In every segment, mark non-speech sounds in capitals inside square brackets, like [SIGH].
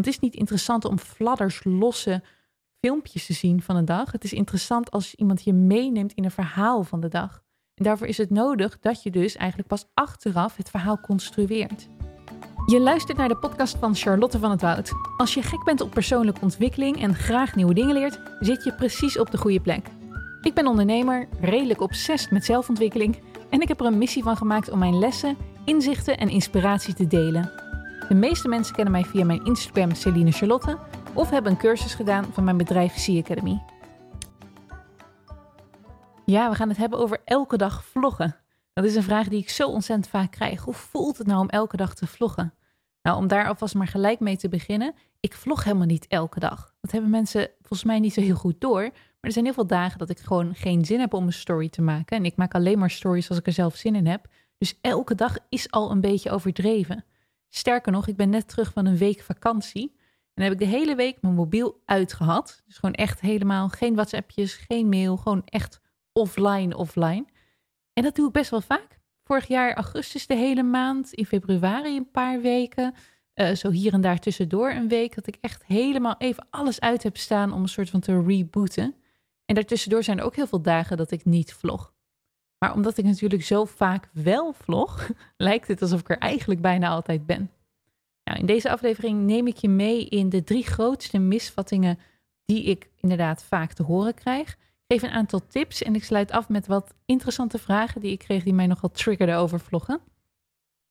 Want het is niet interessant om fladders losse filmpjes te zien van een dag. Het is interessant als iemand je meeneemt in een verhaal van de dag. En daarvoor is het nodig dat je dus eigenlijk pas achteraf het verhaal construeert. Je luistert naar de podcast van Charlotte van het Woud. Als je gek bent op persoonlijke ontwikkeling en graag nieuwe dingen leert, zit je precies op de goede plek. Ik ben ondernemer, redelijk obsessief met zelfontwikkeling en ik heb er een missie van gemaakt om mijn lessen, inzichten en inspiratie te delen. De meeste mensen kennen mij via mijn Instagram Celine Charlotte of hebben een cursus gedaan van mijn bedrijf Sea Academy. Ja, we gaan het hebben over elke dag vloggen. Dat is een vraag die ik zo ontzettend vaak krijg. Hoe voelt het nou om elke dag te vloggen? Nou, om daar alvast maar gelijk mee te beginnen. Ik vlog helemaal niet elke dag. Dat hebben mensen volgens mij niet zo heel goed door. Maar er zijn heel veel dagen dat ik gewoon geen zin heb om een story te maken. En ik maak alleen maar stories als ik er zelf zin in heb. Dus elke dag is al een beetje overdreven. Sterker nog, ik ben net terug van een week vakantie. En heb ik de hele week mijn mobiel uitgehad. Dus gewoon echt helemaal geen WhatsAppjes, geen mail. Gewoon echt offline, offline. En dat doe ik best wel vaak. Vorig jaar augustus de hele maand. In februari een paar weken. Uh, zo hier en daar tussendoor een week. Dat ik echt helemaal even alles uit heb staan om een soort van te rebooten. En daartussendoor zijn er ook heel veel dagen dat ik niet vlog. Maar omdat ik natuurlijk zo vaak wel vlog, [LAUGHS] lijkt het alsof ik er eigenlijk bijna altijd ben. Nou, in deze aflevering neem ik je mee in de drie grootste misvattingen die ik inderdaad vaak te horen krijg. Ik geef een aantal tips en ik sluit af met wat interessante vragen die ik kreeg die mij nogal triggerden over vloggen.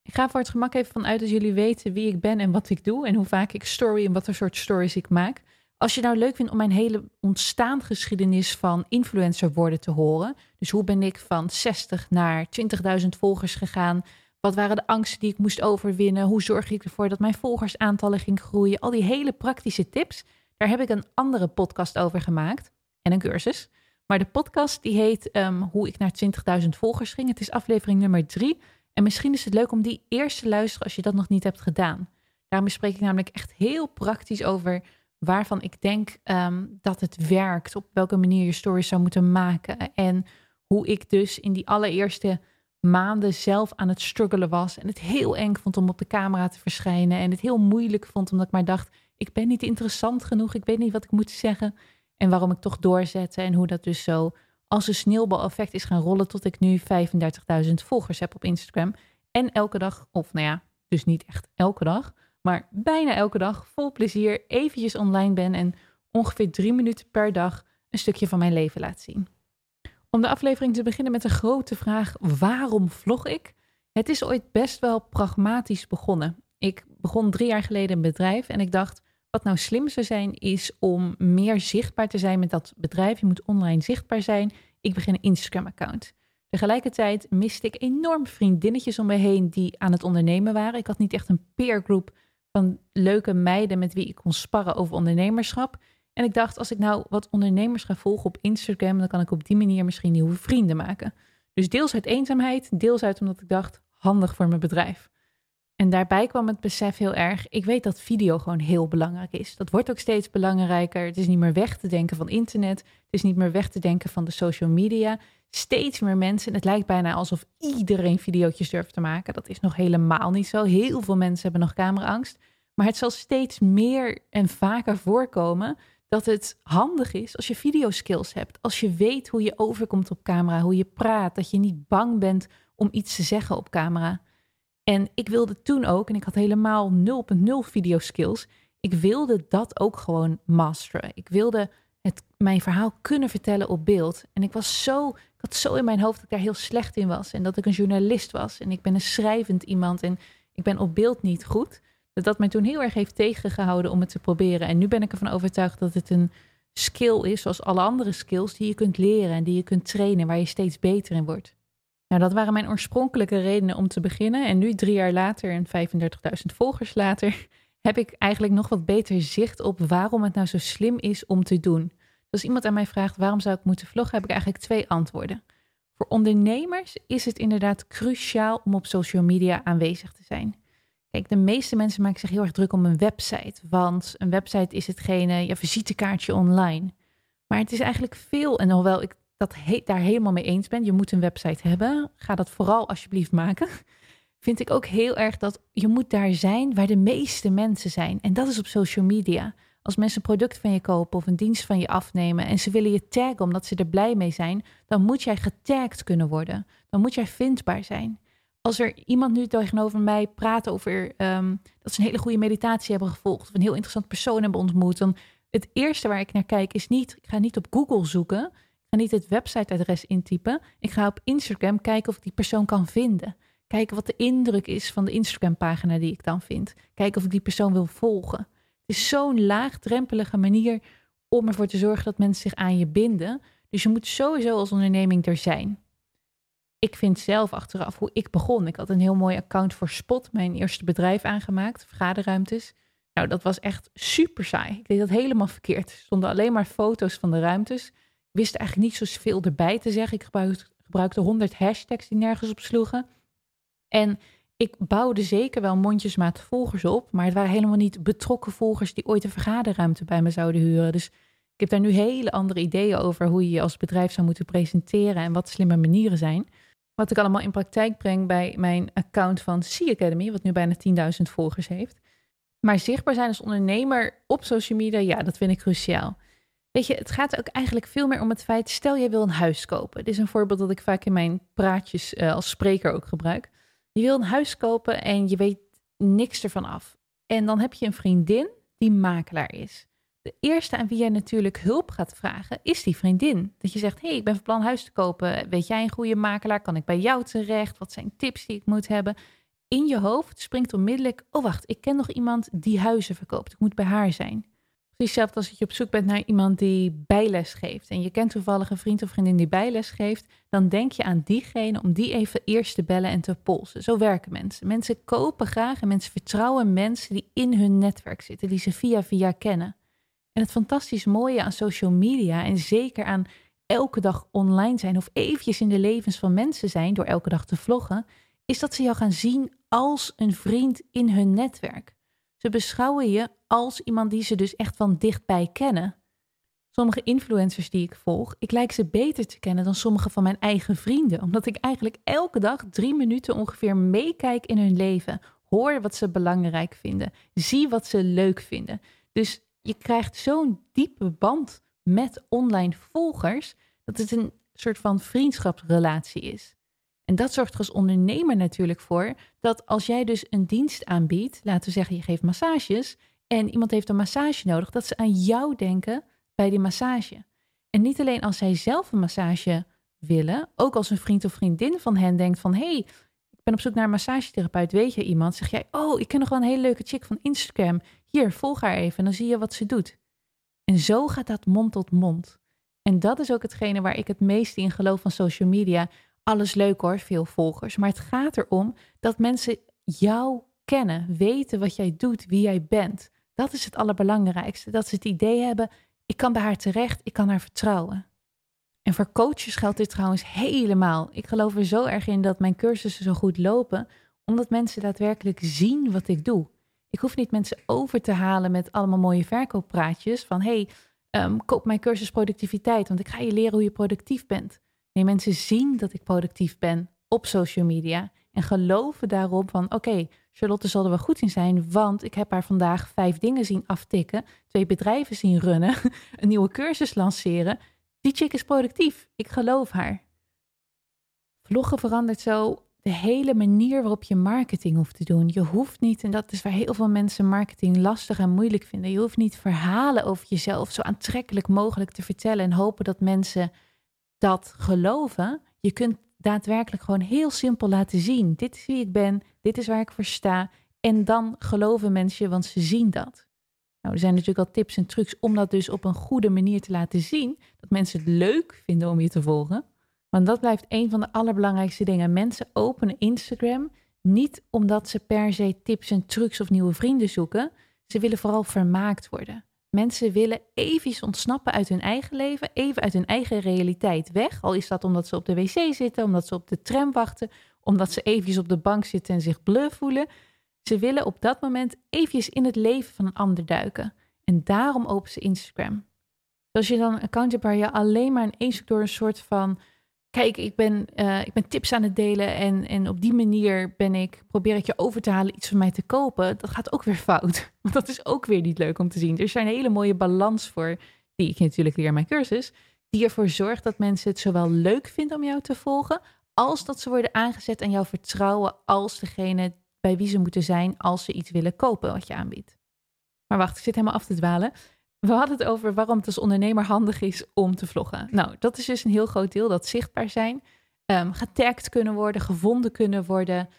Ik ga voor het gemak even vanuit dat jullie weten wie ik ben en wat ik doe en hoe vaak ik story en wat voor soort stories ik maak. Als je nou leuk vindt om mijn hele ontstaangeschiedenis van influencer worden te horen. Dus hoe ben ik van 60 naar 20.000 volgers gegaan? Wat waren de angsten die ik moest overwinnen? Hoe zorg ik ervoor dat mijn volgersaantallen ging groeien? Al die hele praktische tips. Daar heb ik een andere podcast over gemaakt. En een cursus. Maar de podcast die heet um, Hoe ik naar 20.000 volgers ging. Het is aflevering nummer drie. En misschien is het leuk om die eerst te luisteren als je dat nog niet hebt gedaan. Daarmee spreek ik namelijk echt heel praktisch over waarvan ik denk um, dat het werkt. Op welke manier je stories zou moeten maken. En hoe ik dus in die allereerste maanden zelf aan het struggelen was. En het heel eng vond om op de camera te verschijnen. En het heel moeilijk vond omdat ik maar dacht, ik ben niet interessant genoeg. Ik weet niet wat ik moet zeggen. En waarom ik toch doorzette. En hoe dat dus zo als een sneeuwbaleffect is gaan rollen tot ik nu 35.000 volgers heb op Instagram. En elke dag, of nou ja, dus niet echt elke dag, maar bijna elke dag vol plezier eventjes online ben en ongeveer drie minuten per dag een stukje van mijn leven laat zien. Om de aflevering te beginnen met een grote vraag: waarom vlog ik? Het is ooit best wel pragmatisch begonnen. Ik begon drie jaar geleden een bedrijf en ik dacht: wat nou slim zou zijn, is om meer zichtbaar te zijn met dat bedrijf. Je moet online zichtbaar zijn. Ik begin een Instagram-account. Tegelijkertijd miste ik enorm vriendinnetjes om me heen die aan het ondernemen waren. Ik had niet echt een peergroep van leuke meiden met wie ik kon sparren over ondernemerschap. En ik dacht, als ik nou wat ondernemers ga volgen op Instagram, dan kan ik op die manier misschien nieuwe vrienden maken. Dus deels uit eenzaamheid, deels uit omdat ik dacht, handig voor mijn bedrijf. En daarbij kwam het besef heel erg, ik weet dat video gewoon heel belangrijk is. Dat wordt ook steeds belangrijker. Het is niet meer weg te denken van internet. Het is niet meer weg te denken van de social media. Steeds meer mensen, het lijkt bijna alsof iedereen video's durft te maken. Dat is nog helemaal niet zo. Heel veel mensen hebben nog cameraangst. Maar het zal steeds meer en vaker voorkomen dat het handig is als je videoskills hebt. Als je weet hoe je overkomt op camera, hoe je praat, dat je niet bang bent om iets te zeggen op camera. En ik wilde toen ook, en ik had helemaal 0.0 videoskills, ik wilde dat ook gewoon masteren. Ik wilde het, mijn verhaal kunnen vertellen op beeld. En ik was zo, ik had zo in mijn hoofd dat ik daar heel slecht in was. En dat ik een journalist was. En ik ben een schrijvend iemand. En ik ben op beeld niet goed dat dat mij toen heel erg heeft tegengehouden om het te proberen. En nu ben ik ervan overtuigd dat het een skill is, zoals alle andere skills, die je kunt leren en die je kunt trainen, waar je steeds beter in wordt. Nou, dat waren mijn oorspronkelijke redenen om te beginnen. En nu, drie jaar later en 35.000 volgers later, [LAUGHS] heb ik eigenlijk nog wat beter zicht op waarom het nou zo slim is om te doen. Dus als iemand aan mij vraagt waarom zou ik moeten vloggen, heb ik eigenlijk twee antwoorden. Voor ondernemers is het inderdaad cruciaal om op social media aanwezig te zijn. Kijk, de meeste mensen maken zich heel erg druk om een website. Want een website is hetgene, je visitekaartje online. Maar het is eigenlijk veel, en hoewel ik dat daar helemaal mee eens ben, je moet een website hebben. Ga dat vooral alsjeblieft maken. [LAUGHS] vind ik ook heel erg dat je moet daar zijn waar de meeste mensen zijn. En dat is op social media. Als mensen een product van je kopen of een dienst van je afnemen en ze willen je taggen omdat ze er blij mee zijn, dan moet jij getagd kunnen worden. Dan moet jij vindbaar zijn. Als er iemand nu tegenover mij praat over ehm, dat ze een hele goede meditatie hebben gevolgd of een heel interessant persoon hebben ontmoet, dan het eerste waar ik naar kijk is niet, ik ga niet op Google zoeken, ga niet het websiteadres intypen, ik ga op Instagram kijken of ik die persoon kan vinden. Kijken wat de indruk is van de Instagram-pagina die ik dan vind. Kijken of ik die persoon wil volgen. Het is zo'n laagdrempelige manier om ervoor te zorgen dat mensen zich aan je binden. Dus je moet sowieso als onderneming er zijn. Ik vind zelf achteraf hoe ik begon. Ik had een heel mooi account voor Spot, mijn eerste bedrijf aangemaakt, vergaderruimtes. Nou, dat was echt super saai. Ik deed dat helemaal verkeerd. Er stonden alleen maar foto's van de ruimtes. Wist eigenlijk niet zoveel erbij te zeggen. Ik gebruikte, gebruikte 100 hashtags die nergens op sloegen. En ik bouwde zeker wel mondjesmaat volgers op, maar het waren helemaal niet betrokken volgers die ooit een vergaderruimte bij me zouden huren. Dus ik heb daar nu hele andere ideeën over hoe je je als bedrijf zou moeten presenteren en wat slimme manieren zijn. Wat ik allemaal in praktijk breng bij mijn account van Sea Academy, wat nu bijna 10.000 volgers heeft. Maar zichtbaar zijn als ondernemer op social media, ja, dat vind ik cruciaal. Weet je, het gaat ook eigenlijk veel meer om het feit, stel jij wil een huis kopen. Dit is een voorbeeld dat ik vaak in mijn praatjes uh, als spreker ook gebruik. Je wil een huis kopen en je weet niks ervan af. En dan heb je een vriendin die makelaar is. De eerste aan wie jij natuurlijk hulp gaat vragen is die vriendin. Dat je zegt: hey, ik ben van plan huis te kopen. Weet jij een goede makelaar? Kan ik bij jou terecht? Wat zijn tips die ik moet hebben? In je hoofd springt onmiddellijk: oh wacht, ik ken nog iemand die huizen verkoopt. Ik moet bij haar zijn. Precies als je op zoek bent naar iemand die bijles geeft. En je kent toevallig een vriend of vriendin die bijles geeft. Dan denk je aan diegene om die even eerst te bellen en te polsen. Zo werken mensen. Mensen kopen graag en mensen vertrouwen mensen die in hun netwerk zitten. Die ze via via kennen. En het fantastisch mooie aan social media en zeker aan elke dag online zijn of eventjes in de levens van mensen zijn door elke dag te vloggen, is dat ze jou gaan zien als een vriend in hun netwerk. Ze beschouwen je als iemand die ze dus echt van dichtbij kennen. Sommige influencers die ik volg, ik lijk ze beter te kennen dan sommige van mijn eigen vrienden, omdat ik eigenlijk elke dag drie minuten ongeveer meekijk in hun leven, hoor wat ze belangrijk vinden, zie wat ze leuk vinden. Dus je krijgt zo'n diepe band met online volgers dat het een soort van vriendschapsrelatie is. En dat zorgt er als ondernemer natuurlijk voor dat als jij dus een dienst aanbiedt, laten we zeggen je geeft massages en iemand heeft een massage nodig, dat ze aan jou denken bij die massage. En niet alleen als zij zelf een massage willen, ook als een vriend of vriendin van hen denkt van hé, hey, ik ben op zoek naar een massagetherapeut, weet je iemand? Zeg jij, oh, ik ken nog wel een hele leuke chick van Instagram. Hier, volg haar even en dan zie je wat ze doet. En zo gaat dat mond tot mond. En dat is ook hetgene waar ik het meest in geloof van social media alles leuk hoor, veel volgers. Maar het gaat erom dat mensen jou kennen, weten wat jij doet, wie jij bent. Dat is het allerbelangrijkste. Dat ze het idee hebben, ik kan bij haar terecht, ik kan haar vertrouwen. En voor coaches geldt dit trouwens helemaal. Ik geloof er zo erg in dat mijn cursussen zo goed lopen, omdat mensen daadwerkelijk zien wat ik doe. Ik hoef niet mensen over te halen met allemaal mooie verkooppraatjes van hey, um, koop mijn cursus productiviteit, want ik ga je leren hoe je productief bent. Nee, mensen zien dat ik productief ben op social media en geloven daarop van oké, Charlotte zal er wel goed in zijn, want ik heb haar vandaag vijf dingen zien aftikken, twee bedrijven zien runnen, [LAUGHS] een nieuwe cursus lanceren. Die chick is productief. Ik geloof haar. Vloggen verandert zo de hele manier waarop je marketing hoeft te doen. Je hoeft niet, en dat is waar heel veel mensen marketing lastig en moeilijk vinden, je hoeft niet verhalen over jezelf zo aantrekkelijk mogelijk te vertellen en hopen dat mensen dat geloven. Je kunt daadwerkelijk gewoon heel simpel laten zien. Dit is wie ik ben, dit is waar ik voor sta. En dan geloven mensen, want ze zien dat. Nou, er zijn natuurlijk al tips en trucs om dat dus op een goede manier te laten zien. Dat mensen het leuk vinden om je te volgen. Want dat blijft een van de allerbelangrijkste dingen. Mensen openen Instagram niet omdat ze per se tips en trucs of nieuwe vrienden zoeken. Ze willen vooral vermaakt worden. Mensen willen even ontsnappen uit hun eigen leven, even uit hun eigen realiteit weg. Al is dat omdat ze op de wc zitten, omdat ze op de tram wachten, omdat ze eventjes op de bank zitten en zich bleu voelen. Ze willen op dat moment eventjes in het leven van een ander duiken. En daarom openen ze Instagram. Als je dan een account hebt waar je alleen maar een zoekt door een soort van kijk, ik ben, eh, ik ben tips aan het delen en, en op die manier ben ik, probeer ik je over te halen iets van mij te kopen. Dat gaat ook weer fout. [LAUGHS] Want dat is ook weer niet leuk om te zien. Er zijn een hele mooie balans voor, die ik natuurlijk leer in mijn cursus, die ervoor zorgt dat mensen het zowel leuk vinden om jou te volgen, als dat ze worden aangezet aan jouw vertrouwen als degene bij wie ze moeten zijn als ze iets willen kopen wat je aanbiedt. Maar wacht, ik zit helemaal af te dwalen. We hadden het over waarom het als ondernemer handig is om te vloggen. Nou, dat is dus een heel groot deel, dat zichtbaar zijn, um, getagd kunnen worden, gevonden kunnen worden.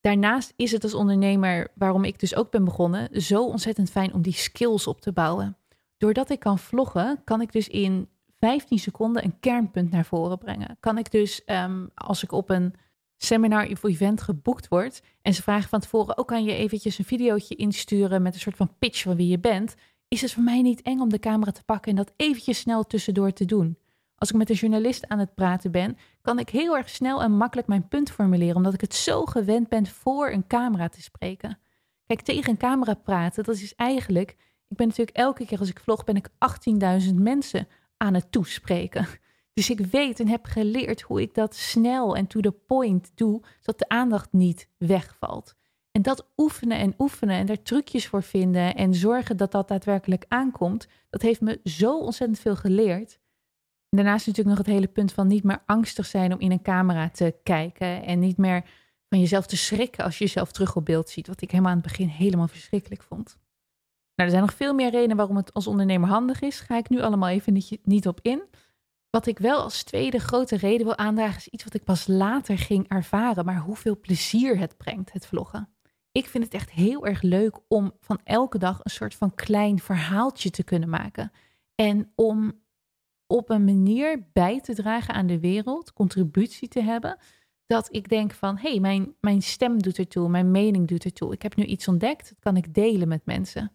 Daarnaast is het als ondernemer, waarom ik dus ook ben begonnen, zo ontzettend fijn om die skills op te bouwen. Doordat ik kan vloggen, kan ik dus in 15 seconden een kernpunt naar voren brengen. Kan ik dus, um, als ik op een seminar of event geboekt word en ze vragen van tevoren, ook kan je eventjes een videootje insturen met een soort van pitch van wie je bent, is het voor mij niet eng om de camera te pakken en dat eventjes snel tussendoor te doen. Als ik met een journalist aan het praten ben, kan ik heel erg snel en makkelijk mijn punt formuleren, omdat ik het zo gewend ben voor een camera te spreken. Kijk, tegen een camera praten, dat is eigenlijk, ik ben natuurlijk elke keer als ik vlog, ben ik 18.000 mensen aan het toespreken. Dus ik weet en heb geleerd hoe ik dat snel en to the point doe, zodat de aandacht niet wegvalt. En dat oefenen en oefenen en daar trucjes voor vinden en zorgen dat dat daadwerkelijk aankomt, dat heeft me zo ontzettend veel geleerd. daarnaast natuurlijk nog het hele punt van niet meer angstig zijn om in een camera te kijken en niet meer van jezelf te schrikken als je jezelf terug op beeld ziet, wat ik helemaal aan het begin helemaal verschrikkelijk vond. Nou, er zijn nog veel meer redenen waarom het als ondernemer handig is. Ga ik nu allemaal even niet, niet op in. Wat ik wel als tweede grote reden wil aandragen, is iets wat ik pas later ging ervaren, maar hoeveel plezier het brengt, het vloggen. Ik vind het echt heel erg leuk om van elke dag een soort van klein verhaaltje te kunnen maken. En om op een manier bij te dragen aan de wereld, contributie te hebben, dat ik denk van, hé, hey, mijn, mijn stem doet ertoe, mijn mening doet ertoe. Ik heb nu iets ontdekt, dat kan ik delen met mensen.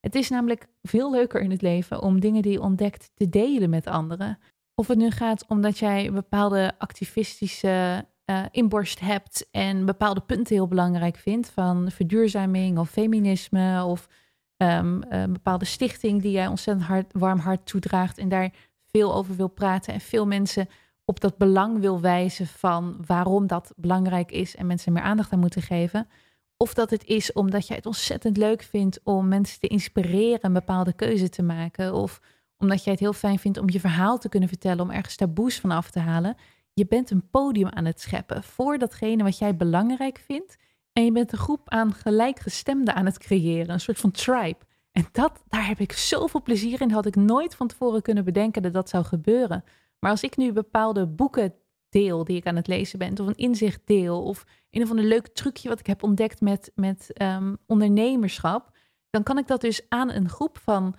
Het is namelijk veel leuker in het leven om dingen die je ontdekt te delen met anderen. Of het nu gaat omdat jij bepaalde activistische uh, inborst hebt en bepaalde punten heel belangrijk vindt, van verduurzaming of feminisme of een bepaalde stichting die jij ontzettend hard, warm hart toedraagt en daar veel over wil praten en veel mensen op dat belang wil wijzen van waarom dat belangrijk is en mensen meer aandacht aan moeten geven. Of dat het is omdat jij het ontzettend leuk vindt om mensen te inspireren een bepaalde keuze te maken. Of omdat jij het heel fijn vindt om je verhaal te kunnen vertellen, om ergens taboes van af te halen. Je bent een podium aan het scheppen voor datgene wat jij belangrijk vindt. En je bent een groep aan gelijkgestemden aan het creëren, een soort van tribe. En dat, daar heb ik zoveel plezier in. Had ik nooit van tevoren kunnen bedenken dat dat zou gebeuren. Maar als ik nu bepaalde boeken deel die ik aan het lezen ben, of een inzicht deel, of een of ander leuk trucje wat ik heb ontdekt met, met um, ondernemerschap, dan kan ik dat dus aan een groep van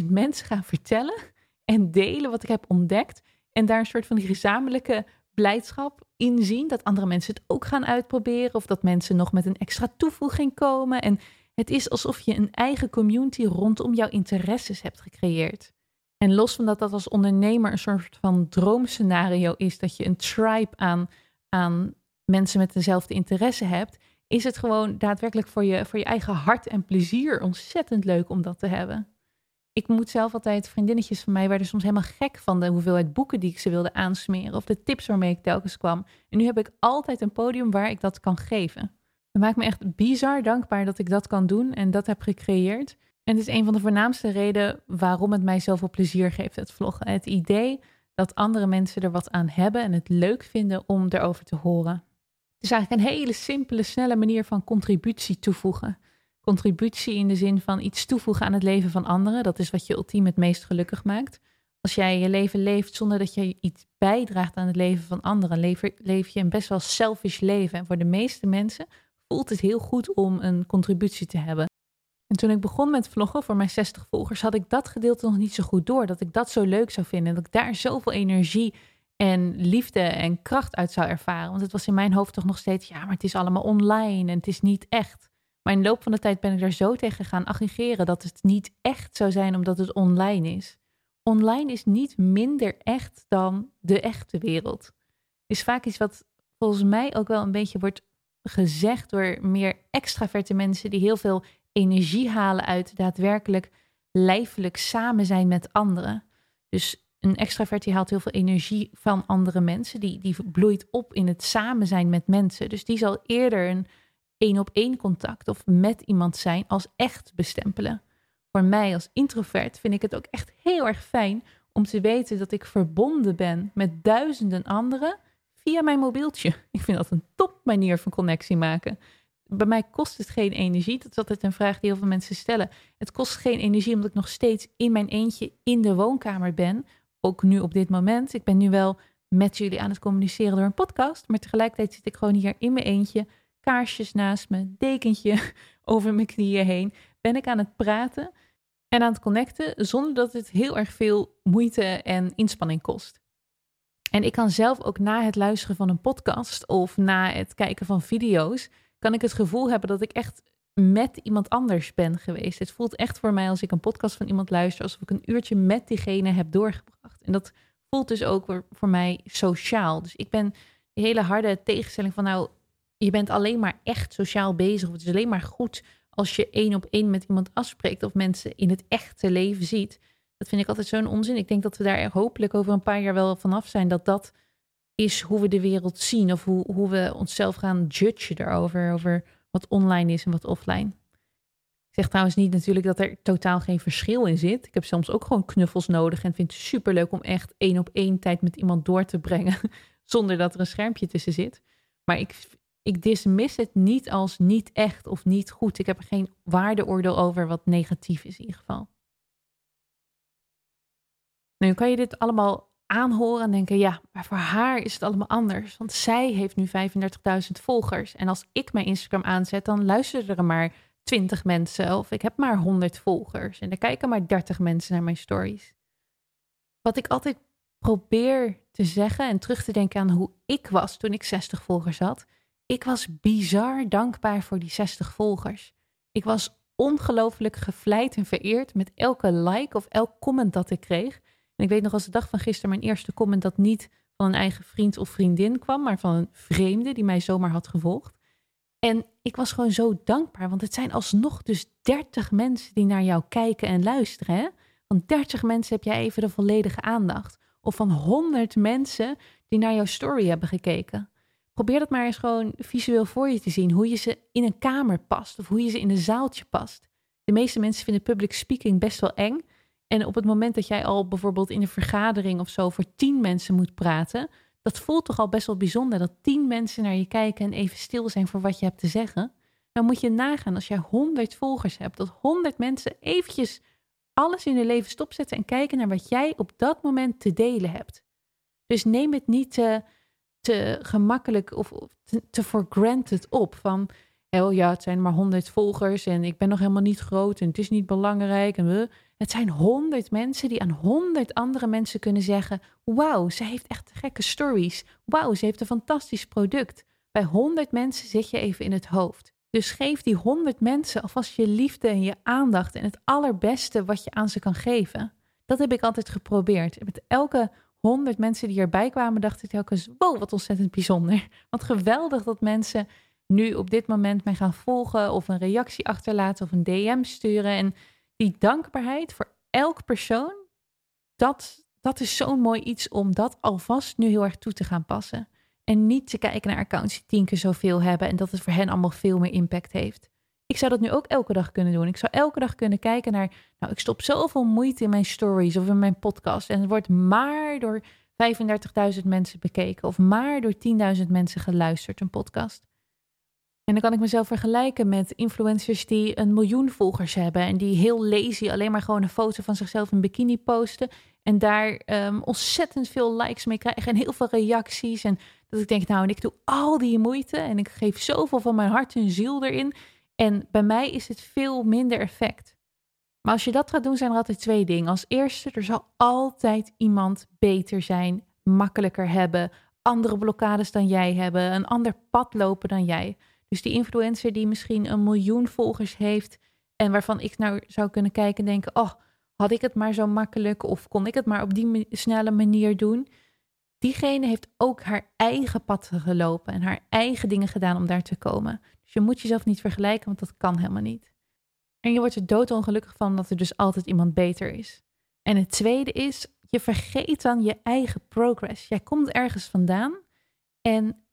35.000 mensen gaan vertellen en delen wat ik heb ontdekt. En daar een soort van die gezamenlijke blijdschap in zien. Dat andere mensen het ook gaan uitproberen. Of dat mensen nog met een extra toevoeging komen. En het is alsof je een eigen community rondom jouw interesses hebt gecreëerd. En los van dat dat als ondernemer een soort van droomscenario is. Dat je een tribe aan, aan mensen met dezelfde interesse hebt is het gewoon daadwerkelijk voor je, voor je eigen hart en plezier ontzettend leuk om dat te hebben. Ik moet zelf altijd, vriendinnetjes van mij werden soms helemaal gek van de hoeveelheid boeken die ik ze wilde aansmeren of de tips waarmee ik telkens kwam. En nu heb ik altijd een podium waar ik dat kan geven. Het maakt me echt bizar dankbaar dat ik dat kan doen en dat heb gecreëerd. En het is een van de voornaamste redenen waarom het mij zoveel plezier geeft, het vloggen. Het idee dat andere mensen er wat aan hebben en het leuk vinden om erover te horen. Het is eigenlijk een hele simpele, snelle manier van contributie toevoegen. Contributie in de zin van iets toevoegen aan het leven van anderen. Dat is wat je ultiem het meest gelukkig maakt. Als jij je leven leeft zonder dat je iets bijdraagt aan het leven van anderen, leef, leef je een best wel selfish leven. En voor de meeste mensen voelt het heel goed om een contributie te hebben. En toen ik begon met vloggen voor mijn 60 volgers, had ik dat gedeelte nog niet zo goed door. Dat ik dat zo leuk zou vinden. En dat ik daar zoveel energie en liefde en kracht uit zou ervaren. Want het was in mijn hoofd toch nog steeds, ja, maar het is allemaal online en het is niet echt. Maar in de loop van de tijd ben ik daar zo tegen gaan aggregeren dat het niet echt zou zijn omdat het online is. Online is niet minder echt dan de echte wereld. Is vaak iets wat volgens mij ook wel een beetje wordt gezegd door meer extraverte mensen die heel veel energie halen uit daadwerkelijk lijfelijk samen zijn met anderen. Dus een extravert die haalt heel veel energie van andere mensen. Die, die bloeit op in het samen zijn met mensen. Dus die zal eerder een één op één contact of met iemand zijn als echt bestempelen. Voor mij als introvert vind ik het ook echt heel erg fijn om te weten dat ik verbonden ben met duizenden anderen via mijn mobieltje. [LAUGHS] Ik vind dat een top manier van connectie maken. Bij mij kost het geen energie. Dat is altijd een vraag die heel veel mensen stellen. Het kost geen energie omdat ik nog steeds in mijn eentje in de woonkamer ben. Ook nu op dit moment. Ik ben nu wel met jullie aan het communiceren door een podcast. Maar tegelijkertijd zit ik gewoon hier in mijn eentje. Kaarsjes naast me, dekentje [LAUGHS] over mijn knieën heen. Ben ik aan het praten en aan het connecten zonder dat het heel erg veel moeite en inspanning kost. En ik kan zelf ook na het luisteren van een podcast of na het kijken van video's, kan ik het gevoel hebben dat ik echt met iemand anders ben geweest. Het voelt echt voor mij als ik een podcast van iemand luister, alsof ik een uurtje met diegene heb doorgebracht. En dat voelt dus ook voor mij sociaal. Dus ik ben de hele harde tegenstelling van nou, je bent alleen maar echt sociaal bezig. Of het is alleen maar goed als je één op één met iemand afspreekt of mensen in het echte leven ziet. Dat vind ik altijd zo'n onzin. Ik denk dat we daar hopelijk over een paar jaar wel vanaf zijn. Dat dat is hoe we de wereld zien. Of hoe, hoe we onszelf gaan judgen erover. Over wat online is en wat offline. Ik zeg trouwens niet natuurlijk dat er totaal geen verschil in zit. Ik heb soms ook gewoon knuffels nodig. En vind het superleuk om echt één op één tijd met iemand door te brengen. [LAUGHS] Zonder dat er een schermpje tussen zit. Maar ik, ik dismiss het niet als niet echt of niet goed. Ik heb er geen waardeoordeel over wat negatief is in ieder geval. Nu kan je dit allemaal aanhoren en denken, ja, maar voor haar is het allemaal anders. Want zij heeft nu 35.000 volgers. En als ik mijn Instagram aanzet, dan luisteren er maar 20 mensen. Of ik heb maar 100 volgers. En er kijken maar 30 mensen naar mijn stories. Wat ik altijd probeer te zeggen en terug te denken aan hoe ik was toen ik 60 volgers had. Ik was bizar dankbaar voor die 60 volgers. Ik was ongelooflijk gevleid en vereerd met elke like of elk comment dat ik kreeg. En ik weet nog als de dag van gisteren mijn eerste comment dat niet van een eigen vriend of vriendin kwam, maar van een vreemde die mij zomaar had gevolgd. En ik was gewoon zo dankbaar, want het zijn alsnog dus 30 mensen die naar jou kijken en luisteren. Hè? Van 30 mensen heb jij even de volledige aandacht. Of van 100 mensen die naar jouw story hebben gekeken. Probeer dat maar eens gewoon visueel voor je te zien. Hoe je ze in een kamer past of hoe je ze in een zaaltje past. De meeste mensen vinden public speaking best wel eng. En op het moment dat jij al bijvoorbeeld in een vergadering of zo voor tien mensen moet praten, dat voelt toch al best wel bijzonder dat tien mensen naar je kijken en even stil zijn voor wat je hebt te zeggen. Dan moet je nagaan als jij honderd volgers hebt, dat honderd mensen eventjes alles in hun leven stopzetten en kijken naar wat jij op dat moment te delen hebt. Dus neem het niet te, te gemakkelijk of te, for granted op van, oh ja, het zijn maar honderd volgers en ik ben nog helemaal niet groot en het is niet belangrijk en we. Het zijn honderd mensen die aan honderd andere mensen kunnen zeggen: Wauw, ze heeft echt gekke stories. Wauw, ze heeft een fantastisch product. Bij honderd mensen zit je even in het hoofd. Dus geef die honderd mensen alvast je liefde en je aandacht en het allerbeste wat je aan ze kan geven. Dat heb ik altijd geprobeerd. Met elke honderd mensen die erbij kwamen, dacht ik telkens: Wow, wat ontzettend bijzonder. [LAUGHS] Wat geweldig dat mensen nu op dit moment mij gaan volgen of een reactie achterlaten of een DM sturen. En die dankbaarheid voor elk persoon, dat, dat is zo'n mooi iets om dat alvast nu heel erg toe te gaan passen. En niet te kijken naar accounts die tien keer zoveel hebben en dat het voor hen allemaal veel meer impact heeft. Ik zou dat nu ook elke dag kunnen doen. Ik zou elke dag kunnen kijken naar, nou, ik stop zoveel moeite in mijn stories of in mijn podcast en het wordt maar door 35.000 mensen bekeken of maar door 10.000 mensen geluisterd, een podcast. En dan kan ik mezelf vergelijken met influencers die een miljoen volgers hebben en die heel lazy alleen maar gewoon een foto van zichzelf in bikini posten en daar um, ontzettend veel likes mee krijgen en heel veel reacties. En dat ik denk, nou, en ik doe al die moeite en ik geef zoveel van mijn hart en ziel erin. En bij mij is het veel minder effect. Maar als je dat gaat doen, zijn er altijd twee dingen. Als eerste, er zal altijd iemand beter zijn, makkelijker hebben, andere blokkades dan jij hebben, een ander pad lopen dan jij. Dus die influencer die misschien een miljoen volgers heeft en waarvan ik nou zou kunnen kijken en denken, oh, had ik het maar zo makkelijk of kon ik het maar op die snelle manier doen. Diegene heeft ook haar eigen pad gelopen en haar eigen dingen gedaan om daar te komen. Dus je moet jezelf niet vergelijken, want dat kan helemaal niet. En je wordt er doodongelukkig van dat er dus altijd iemand beter is. En het tweede is, je vergeet dan je eigen progress. Jij komt ergens vandaan en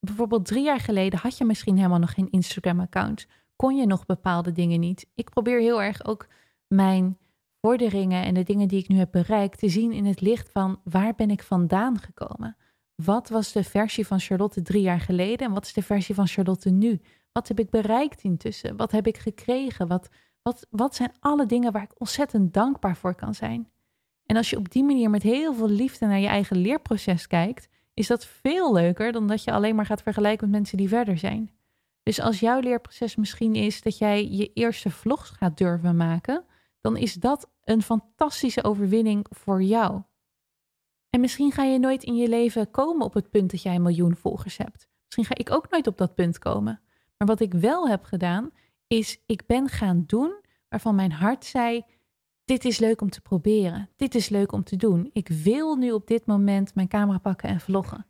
bijvoorbeeld drie jaar geleden had je misschien helemaal nog geen Instagram-account. Kon je nog bepaalde dingen niet. Ik probeer heel erg ook mijn vorderingen en de dingen die ik nu heb bereikt te zien in het licht van waar ben ik vandaan gekomen? Wat was de versie van Charlotte drie jaar geleden en wat is de versie van Charlotte nu? Wat heb ik bereikt intussen? Wat heb ik gekregen? Wat, wat, wat zijn alle dingen waar ik ontzettend dankbaar voor kan zijn? En als je op die manier met heel veel liefde naar je eigen leerproces kijkt, is dat veel leuker dan dat je alleen maar gaat vergelijken met mensen die verder zijn. Dus als jouw leerproces misschien is dat jij je eerste vlogs gaat durven maken, dan is dat een fantastische overwinning voor jou. En misschien ga je nooit in je leven komen op het punt dat jij een miljoen volgers hebt. Misschien ga ik ook nooit op dat punt komen. Maar wat ik wel heb gedaan, is ik ben gaan doen waarvan mijn hart zei: dit is leuk om te proberen. Dit is leuk om te doen. Ik wil nu op dit moment mijn camera pakken en vloggen.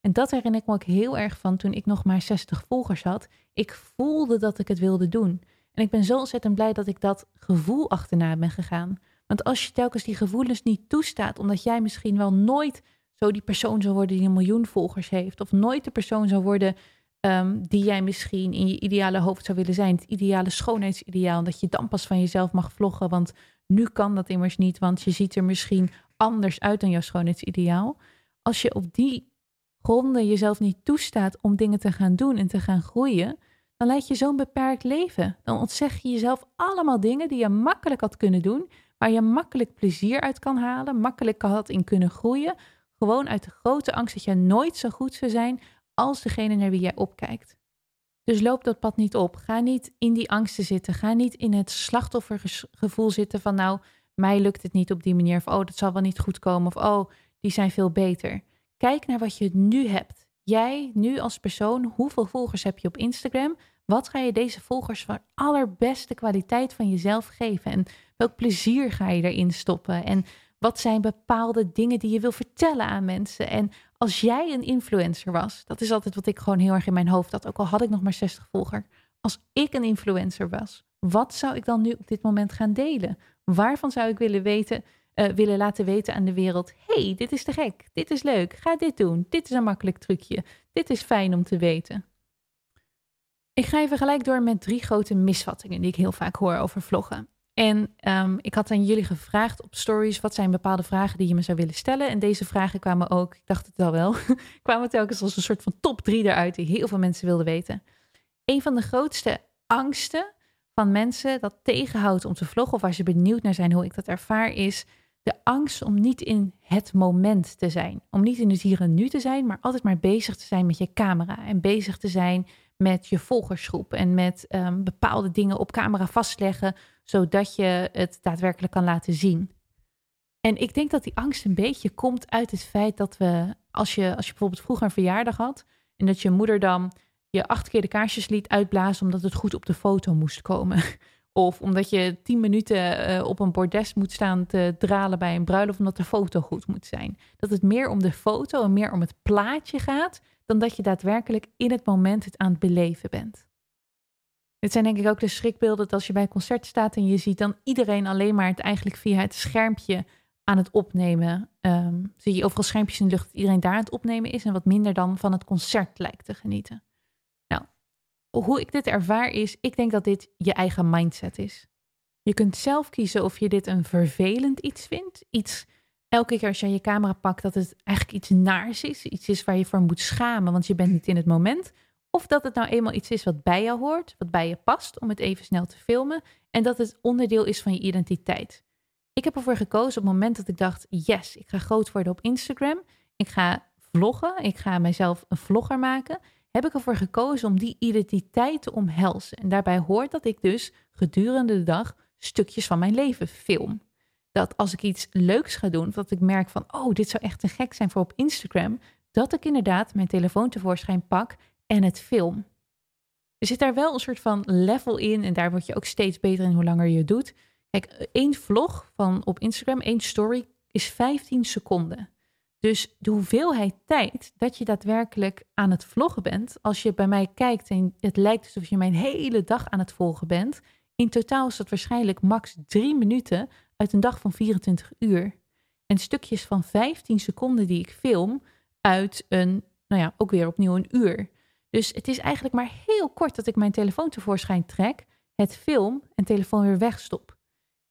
En dat herinner ik me ook heel erg van toen ik nog maar 60 volgers had. Ik voelde dat ik het wilde doen. En ik ben zo ontzettend blij dat ik dat gevoel achterna ben gegaan. Want als je telkens die gevoelens niet toestaat, omdat jij misschien wel nooit zo die persoon zou worden die een miljoen volgers heeft, of nooit de persoon zou worden um, die jij misschien in je ideale hoofd zou willen zijn, het ideale schoonheidsideaal, dat je dan pas van jezelf mag vloggen, want nu kan dat immers niet, want je ziet er misschien anders uit dan jouw schoonheidsideaal. Als je op die gronden jezelf niet toestaat om dingen te gaan doen en te gaan groeien, dan leid je zo'n beperkt leven. Dan ontzeg je jezelf allemaal dingen die je makkelijk had kunnen doen, waar je makkelijk plezier uit kan halen, makkelijk had in kunnen groeien. Gewoon uit de grote angst dat je nooit zo goed zou zijn als degene naar wie jij opkijkt. Dus loop dat pad niet op. Ga niet in die angsten zitten. Ga niet in het slachtoffergevoel zitten van nou, mij lukt het niet op die manier. Of oh, dat zal wel niet goed komen. Of oh, die zijn veel beter. Kijk naar wat je nu hebt. Jij nu als persoon, hoeveel volgers heb je op Instagram? Wat ga je deze volgers van allerbeste kwaliteit van jezelf geven? En welk plezier ga je erin stoppen? En wat zijn bepaalde dingen die je wil vertellen aan mensen? En als jij een influencer was, dat is altijd wat ik gewoon heel erg in mijn hoofd had, ook al had ik nog maar 60 volgers. Als ik een influencer was, wat zou ik dan nu op dit moment gaan delen? Waarvan zou ik willen weten, uh, willen laten weten aan de wereld: hey, dit is te gek, dit is leuk, ga dit doen, dit is een makkelijk trucje, dit is fijn om te weten. Ik ga even gelijk door met drie grote misvattingen die ik heel vaak hoor over vloggen. En um, ik had aan jullie gevraagd op stories, wat zijn bepaalde vragen die je me zou willen stellen? En deze vragen kwamen ook, ik dacht het al wel, [LAUGHS] kwamen telkens als een soort van top drie eruit die heel veel mensen wilden weten. Een van de grootste angsten van mensen dat tegenhoudt om te vloggen, of waar ze benieuwd naar zijn hoe ik dat ervaar, is de angst om niet in het moment te zijn. Om niet in het hier en nu te zijn, maar altijd maar bezig te zijn met je camera en bezig te zijn met je volgersgroep en met um, bepaalde dingen op camera vastleggen, zodat je het daadwerkelijk kan laten zien. En ik denk dat die angst een beetje komt uit het feit dat we, als je, als je bijvoorbeeld vroeger een verjaardag had en dat je moeder dan je acht keer de kaarsjes liet uitblazen omdat het goed op de foto moest komen. [LAUGHS] Of omdat je tien minuten uh, op een bordes moet staan te dralen bij een bruiloft omdat de foto goed moet zijn. Dat het meer om de foto en meer om het plaatje gaat dan dat je daadwerkelijk in het moment het aan het beleven bent. Dit zijn denk ik ook de schrikbeelden dat als je bij een concert staat en je ziet dan iedereen alleen maar het eigenlijk via het schermpje aan het opnemen. Um, zie je overal schermpjes in de lucht dat iedereen daar aan het opnemen is en wat minder dan van het concert lijkt te genieten. Nou, hoe ik dit ervaar is, ik denk dat dit je eigen mindset is. Je kunt zelf kiezen of je dit een vervelend iets vindt, iets elke keer als je je camera pakt, dat het eigenlijk iets naars is. Iets is waar je voor moet schamen, want je bent niet in het moment. Of dat het nou eenmaal iets is wat bij jou hoort, wat bij je past om het even snel te filmen. En dat het onderdeel is van je identiteit. Ik heb ervoor gekozen op het moment dat ik dacht: yes, ik ga groot worden op Instagram. Ik ga vloggen. Ik ga mijzelf een vlogger maken. Heb ik ervoor gekozen om die identiteit te omhelzen. En daarbij hoort dat ik dus gedurende de dag stukjes van mijn leven film dat als ik iets leuks ga doen, dat ik merk van, oh, dit zou echt te gek zijn voor op Instagram, dat ik inderdaad mijn telefoon tevoorschijn pak en het film. Er zit daar wel een soort van level in en daar word je ook steeds beter in hoe langer je doet. Kijk, één vlog van op Instagram, één story, is 15 seconden. Dus de hoeveelheid tijd dat je daadwerkelijk aan het vloggen bent, als je bij mij kijkt en het lijkt alsof je mijn hele dag aan het volgen bent, in totaal is dat waarschijnlijk max drie minuten uit een dag van 24 uur. en stukjes van 15 seconden die ik film uit een, nou ja, ook weer opnieuw een uur. Dus het is eigenlijk maar heel kort dat ik mijn telefoon tevoorschijn trek, het film en telefoon weer wegstop.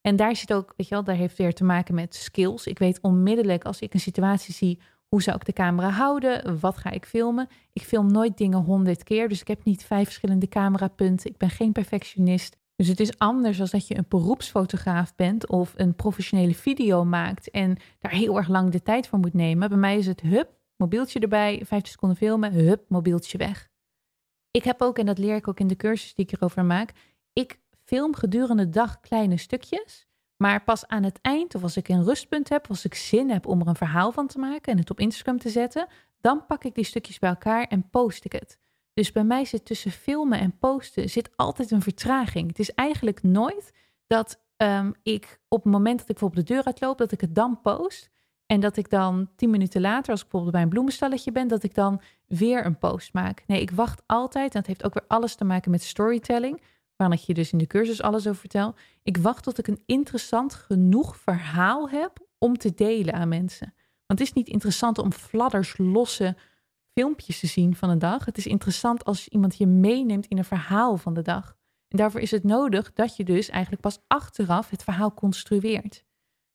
En daar zit ook, weet je wel, daar heeft weer te maken met skills. Ik weet onmiddellijk als ik een situatie zie, hoe zou ik de camera houden? Wat ga ik filmen? Ik film nooit dingen honderd keer, dus ik heb niet vijf verschillende camerapunten. Ik ben geen perfectionist. Dus het is anders als dat je een beroepsfotograaf bent of een professionele video maakt en daar heel erg lang de tijd voor moet nemen. Bij mij is het hup, mobieltje erbij, 15 seconden filmen, hup, mobieltje weg. Ik heb ook, en dat leer ik ook in de cursus die ik erover maak, ik film gedurende de dag kleine stukjes. Maar pas aan het eind, of als ik een rustpunt heb, als ik zin heb om er een verhaal van te maken en het op Instagram te zetten, dan pak ik die stukjes bij elkaar en post ik het. Dus bij mij zit tussen filmen en posten zit altijd een vertraging. Het is eigenlijk nooit dat ehm, ik op het moment dat ik bijvoorbeeld de deur uitloop, dat ik het dan post. En dat ik dan tien minuten later, als ik bijvoorbeeld bij een bloemenstalletje ben, dat ik dan weer een post maak. Nee, ik wacht altijd. En dat heeft ook weer alles te maken met storytelling. Waar ik je dus in de cursus alles over vertel. Ik wacht tot ik een interessant genoeg verhaal heb om te delen aan mensen. Want het is niet interessant om fladders losse filmpjes te zien van een dag. Het is interessant als iemand je meeneemt in een verhaal van de dag. En daarvoor is het nodig dat je dus eigenlijk pas achteraf het verhaal construeert.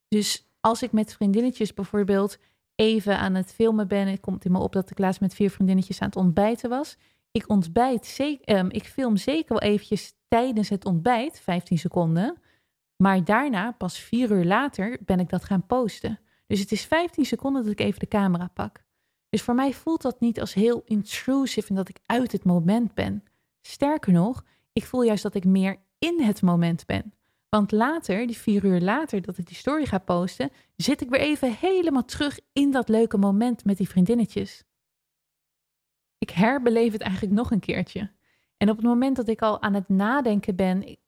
Dus als ik met vriendinnetjes bijvoorbeeld even aan het filmen ben, het komt in me op dat ik laatst met vier vriendinnetjes aan het ontbijten was. Ik ontbijt, zeker, um, ik film zeker wel eventjes tijdens het ontbijt, 15 seconden. Maar daarna, pas vier uur later, ben ik dat gaan posten. Dus het is 15 seconden dat ik even de camera pak. Dus voor mij voelt dat niet als heel intrusive en dat ik uit het moment ben. Sterker nog, ik voel juist dat ik meer in het moment ben. Want later, die vier uur later dat ik die story ga posten, zit ik weer even helemaal terug in dat leuke moment met die vriendinnetjes. Ik herbeleef het eigenlijk nog een keertje. En op het moment dat ik al aan het nadenken ben,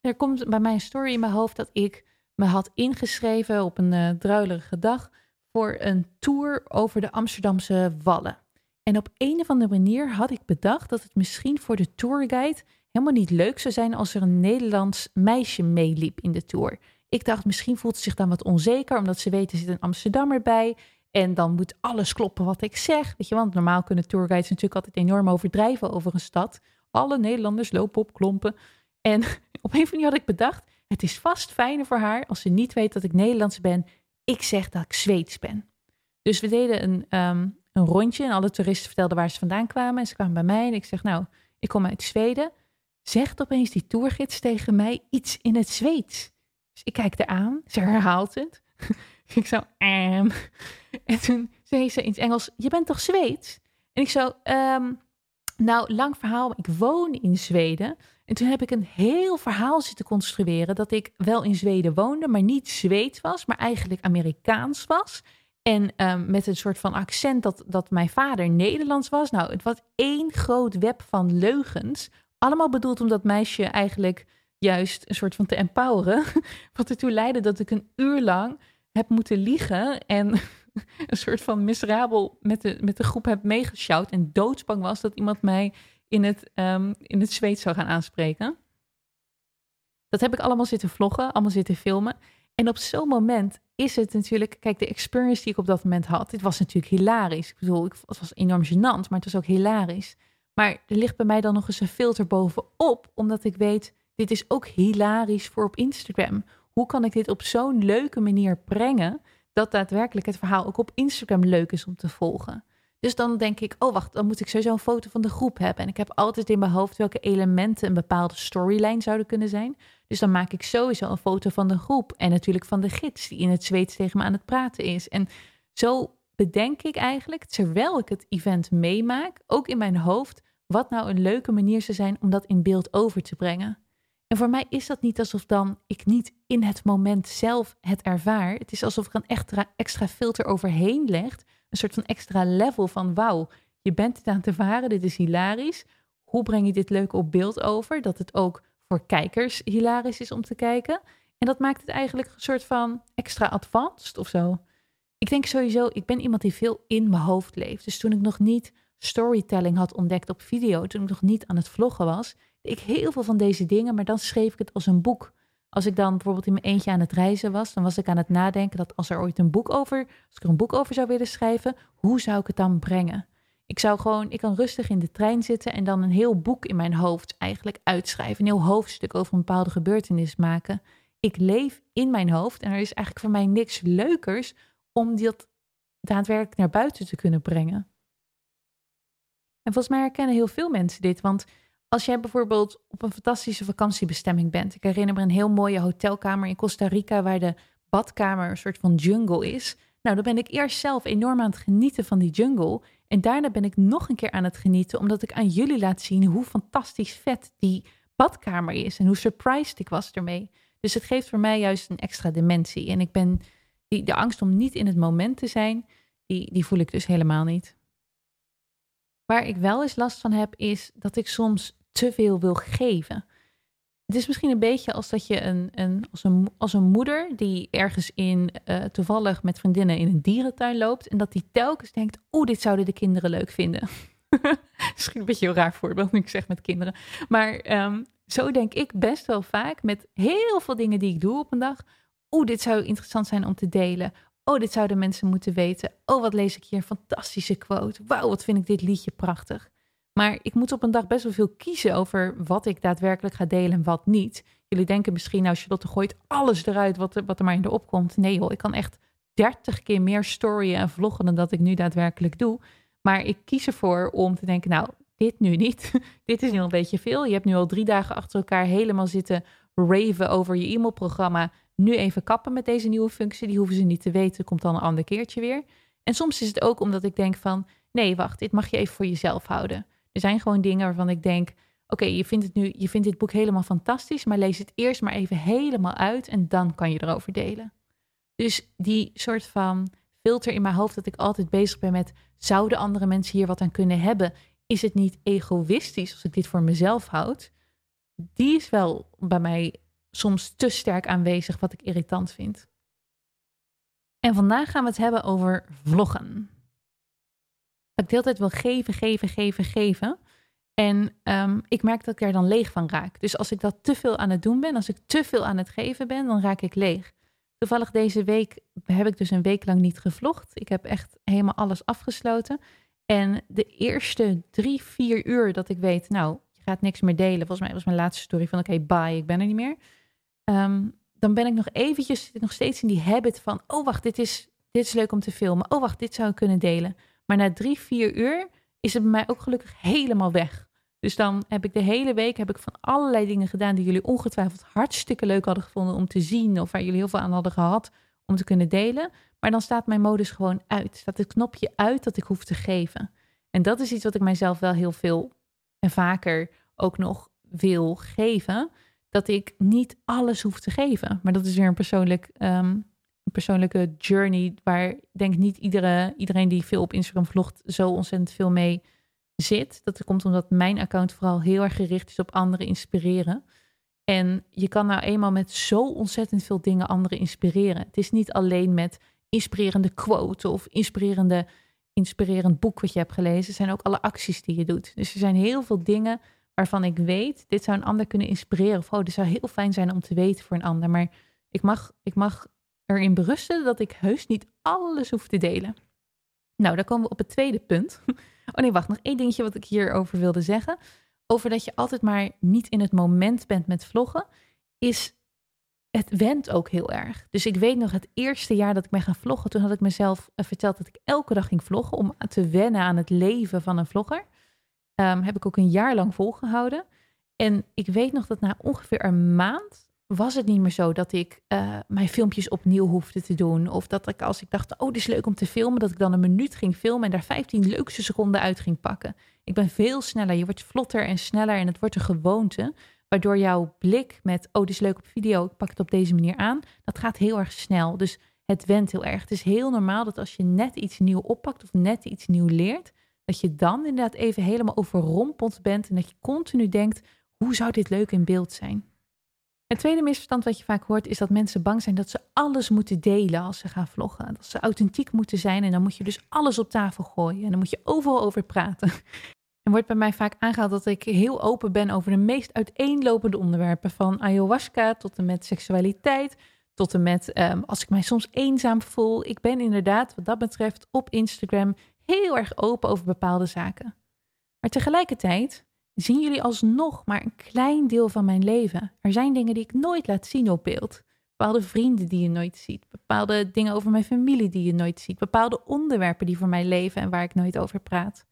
er komt bij mij een story in mijn hoofd dat ik me had ingeschreven op een uh, druilerige dag voor een tour over de Amsterdamse Wallen. En op een of andere manier had ik bedacht dat het misschien voor de tourguide helemaal niet leuk zou zijn als er een Nederlands meisje meeliep in de tour. Ik dacht, misschien voelt ze zich dan wat onzeker, omdat ze weten, er zit een Amsterdammer bij. En dan moet alles kloppen wat ik zeg. Weet je, want normaal kunnen tourguides natuurlijk altijd enorm overdrijven over een stad. Alle Nederlanders lopen op klompen. En [LAUGHS] op een andere manier had ik bedacht, het is vast fijner voor haar als ze niet weet dat ik Nederlands ben. Ik zeg dat ik Zweeds ben. Dus we deden een, ehm, een rondje en alle toeristen vertelden waar ze vandaan kwamen. En ze kwamen bij mij en ik zeg, nou, ik kom uit Zweden zegt opeens die tourgids tegen mij iets in het Zweeds. Dus ik kijk er aan, ze herhaalt het. [LAUGHS] ik zo, ehm. En toen zei ze in het Engels, je bent toch Zweeds? En ik zo, ehm, nou, lang verhaal, ik woon in Zweden. En toen heb ik een heel verhaal zitten construeren dat ik wel in Zweden woonde, maar niet Zweeds was, maar eigenlijk Amerikaans was. En um, met een soort van accent dat, dat mijn vader Nederlands was. Nou, het was één groot web van leugens allemaal bedoeld om dat meisje eigenlijk juist een soort van te empoweren. [LAUGHS] Wat ertoe leidde dat ik een uur lang heb moeten liegen en [LAUGHS] een soort van miserabel met de, met de groep heb meegeshout en doodsbang was dat iemand mij in het, um, in het Zweeds zou gaan aanspreken. Dat heb ik allemaal zitten vloggen, allemaal zitten filmen. En op zo'n moment is het natuurlijk, kijk, de experience die ik op dat moment had, dit was natuurlijk hilarisch. Ik bedoel, het was enorm gênant, maar het was ook hilarisch. Maar er ligt bij mij dan nog eens een filter bovenop, omdat ik weet, dit is ook hilarisch voor op Instagram. Hoe kan ik dit op zo'n leuke manier brengen, dat daadwerkelijk het verhaal ook op Instagram leuk is om te volgen? Dus dan denk ik, oh wacht, dan moet ik sowieso een foto van de groep hebben. En ik heb altijd in mijn hoofd welke elementen een bepaalde storyline zouden kunnen zijn. Dus dan maak ik sowieso een foto van de groep. En natuurlijk van de gids die in het Zweeds tegen me aan het praten is. En zo bedenk ik eigenlijk, terwijl ik het event meemaak, ook in mijn hoofd, wat nou een leuke manier zou zijn om dat in beeld over te brengen. En voor mij is dat niet alsof dan ik niet in het moment zelf het ervaar. Het is alsof er een extra, extra filter overheen legt. Een soort van extra level van wauw, je bent het aan het ervaren, dit is hilarisch. Hoe breng je dit leuk op beeld over? Dat het ook voor kijkers hilarisch is om te kijken. En dat maakt het eigenlijk een soort van extra advanced of zo. Ik denk sowieso, ik ben iemand die veel in mijn hoofd leeft. Dus toen ik nog niet storytelling had ontdekt op video, toen ik nog niet aan het vloggen was, deed ik heel veel van deze dingen, maar dan schreef ik het als een boek. Als ik dan bijvoorbeeld in mijn eentje aan het reizen was, dan was ik aan het nadenken dat als er ooit een boek over, als ik er een boek over zou willen schrijven, hoe zou ik het dan brengen? Ik zou gewoon, ik kan rustig in de trein zitten en dan een heel boek in mijn hoofd eigenlijk uitschrijven. Een heel hoofdstuk over een bepaalde gebeurtenis maken. Ik leef in mijn hoofd en er is eigenlijk voor mij niks leukers om dat daadwerkelijk naar buiten te kunnen brengen. En volgens mij herkennen heel veel mensen dit, want als jij bijvoorbeeld op een fantastische vakantiebestemming bent. Ik herinner me een heel mooie hotelkamer in Costa Rica waar de badkamer een soort van jungle is. Nou, dan ben ik eerst zelf enorm aan het genieten van die jungle. En daarna ben ik nog een keer aan het genieten, omdat ik aan jullie laat zien hoe fantastisch vet die badkamer is en hoe surprised ik was ermee. Dus het geeft voor mij juist een extra dimensie. En ik ben die, de angst om niet in het moment te zijn, die, die voel ik dus helemaal niet. Waar ik wel eens last van heb, is dat ik soms te veel wil geven. Het is misschien een beetje als dat je een, een, als, een, als een moeder die ergens in uh, toevallig met vriendinnen in een dierentuin loopt en dat die telkens denkt, oeh, dit zouden de kinderen leuk vinden. [LAUGHS] misschien een beetje een raar voorbeeld nu ik zeg met kinderen. Maar um, zo denk ik best wel vaak met heel veel dingen die ik doe op een dag. Oeh, dit zou interessant zijn om te delen. Oh, dit zouden mensen moeten weten. Oh, wat lees ik hier fantastische quote. Wauw, wat vind ik dit liedje prachtig. Maar ik moet op een dag best wel veel kiezen over wat ik daadwerkelijk ga delen en wat niet. Jullie denken misschien, nou Charlotte gooit alles eruit wat, wat er maar in de opkomt. Nee joh, ik kan echt dertig keer meer storyen en vloggen dan dat ik nu daadwerkelijk doe. Maar ik kies ervoor om te denken, nou, dit nu niet. [LAUGHS] dit is nu een beetje veel. Je hebt nu al drie dagen achter elkaar helemaal zitten raven over je e-mailprogramma. Nu even kappen met deze nieuwe functie. Die hoeven ze niet te weten. Komt dan een ander keertje weer. En soms is het ook omdat ik denk van, nee, wacht, dit mag je even voor jezelf houden. Er zijn gewoon dingen waarvan ik denk: oké, je vindt het nu, je vindt dit boek helemaal fantastisch, maar lees het eerst maar even helemaal uit en dan kan je erover delen. Dus die soort van filter in mijn hoofd dat ik altijd bezig ben met: zouden andere mensen hier wat aan kunnen hebben? Is het niet egoïstisch als ik dit voor mezelf houd? Die is wel bij mij soms te sterk aanwezig, wat ik irritant vind. En vandaag gaan we het hebben over vloggen dat ik de hele tijd wil geven, geven, geven, geven. En um, ik merk dat ik er dan leeg van raak. Dus als ik dat te veel aan het doen ben, als ik te veel aan het geven ben, dan raak ik leeg. Toevallig deze week heb ik dus een week lang niet gevlogd. Ik heb echt helemaal alles afgesloten. En de eerste drie, vier uur dat ik weet, nou, je gaat niks meer delen. Volgens mij was mijn laatste story van, oké, bye, ik ben er niet meer. Um, dan ben ik nog eventjes, nog steeds in die habit van, oh wacht, dit is, dit is leuk om te filmen. Oh wacht, dit zou ik kunnen delen. Maar na drie, vier uur is het bij mij ook gelukkig helemaal weg. Dus dan heb ik de hele week heb ik van allerlei dingen gedaan die jullie ongetwijfeld hartstikke leuk hadden gevonden om te zien. Of waar jullie heel veel aan hadden gehad om te kunnen delen. Maar dan staat mijn modus gewoon uit. Staat het knopje uit dat ik hoef te geven. En dat is iets wat ik mijzelf wel heel veel en vaker ook nog wil geven. Dat ik niet alles hoef te geven. Maar dat is weer een persoonlijk ehm, persoonlijke journey waar denk niet iedere, iedereen die veel op Instagram vlogt zo ontzettend veel mee zit. Dat komt omdat mijn account vooral heel erg gericht is op anderen inspireren. En je kan nou eenmaal met zo ontzettend veel dingen anderen inspireren. Het is niet alleen met inspirerende quote of inspirerende, inspirerend boek wat je hebt gelezen. Het zijn ook alle acties die je doet. Dus er zijn heel veel dingen waarvan ik weet, dit zou een ander kunnen inspireren. Of oh, dit zou heel fijn zijn om te weten voor een ander. Maar ik mag, ik mag erin berusten dat ik heus niet alles hoef te delen. Nou, dan komen we op het tweede punt. [LAUGHS] Oh nee, wacht, nog één dingetje wat ik hierover wilde zeggen. Over dat je altijd maar niet in het moment bent met vloggen, is het went ook heel erg. Dus ik weet nog het eerste jaar dat ik ben gaan vloggen, toen had ik mezelf eh, verteld dat ik elke dag ging vloggen om te wennen aan het leven van een vlogger. Um, heb ik ook een jaar lang volgehouden. En ik weet nog dat na ongeveer een maand was het niet meer zo dat ik uh, mijn filmpjes opnieuw hoefde te doen. Of dat ik als ik dacht, oh, dit is leuk om te filmen, dat ik dan een minuut ging filmen en daar 15 leukste seconden uit ging pakken. Ik ben veel sneller. Je wordt vlotter en sneller en het wordt een gewoonte. Waardoor jouw blik met, oh, dit is leuk op video, ik pak het op deze manier aan. Dat gaat heel erg snel. Dus het went heel erg. Het is heel normaal dat als je net iets nieuw oppakt of net iets nieuw leert, dat je dan inderdaad even helemaal overrompeld bent en dat je continu denkt, hoe zou dit leuk in beeld zijn? Het tweede misverstand wat je vaak hoort is dat mensen bang zijn dat ze alles moeten delen als ze gaan vloggen. Dat ze authentiek moeten zijn en dan moet je dus alles op tafel gooien en dan moet je overal over praten. En wordt bij mij vaak aangehaald dat ik heel open ben over de meest uiteenlopende onderwerpen. Van ayahuasca tot en met seksualiteit, tot en met ehm, als ik mij soms eenzaam voel. Ik ben inderdaad wat dat betreft op Instagram heel erg open over bepaalde zaken. Maar tegelijkertijd zien jullie alsnog maar een klein deel van mijn leven. Er zijn dingen die ik nooit laat zien op beeld. Bepaalde vrienden die je nooit ziet. Bepaalde dingen over mijn familie die je nooit ziet. Bepaalde onderwerpen die voor mij leven en waar ik nooit over praat.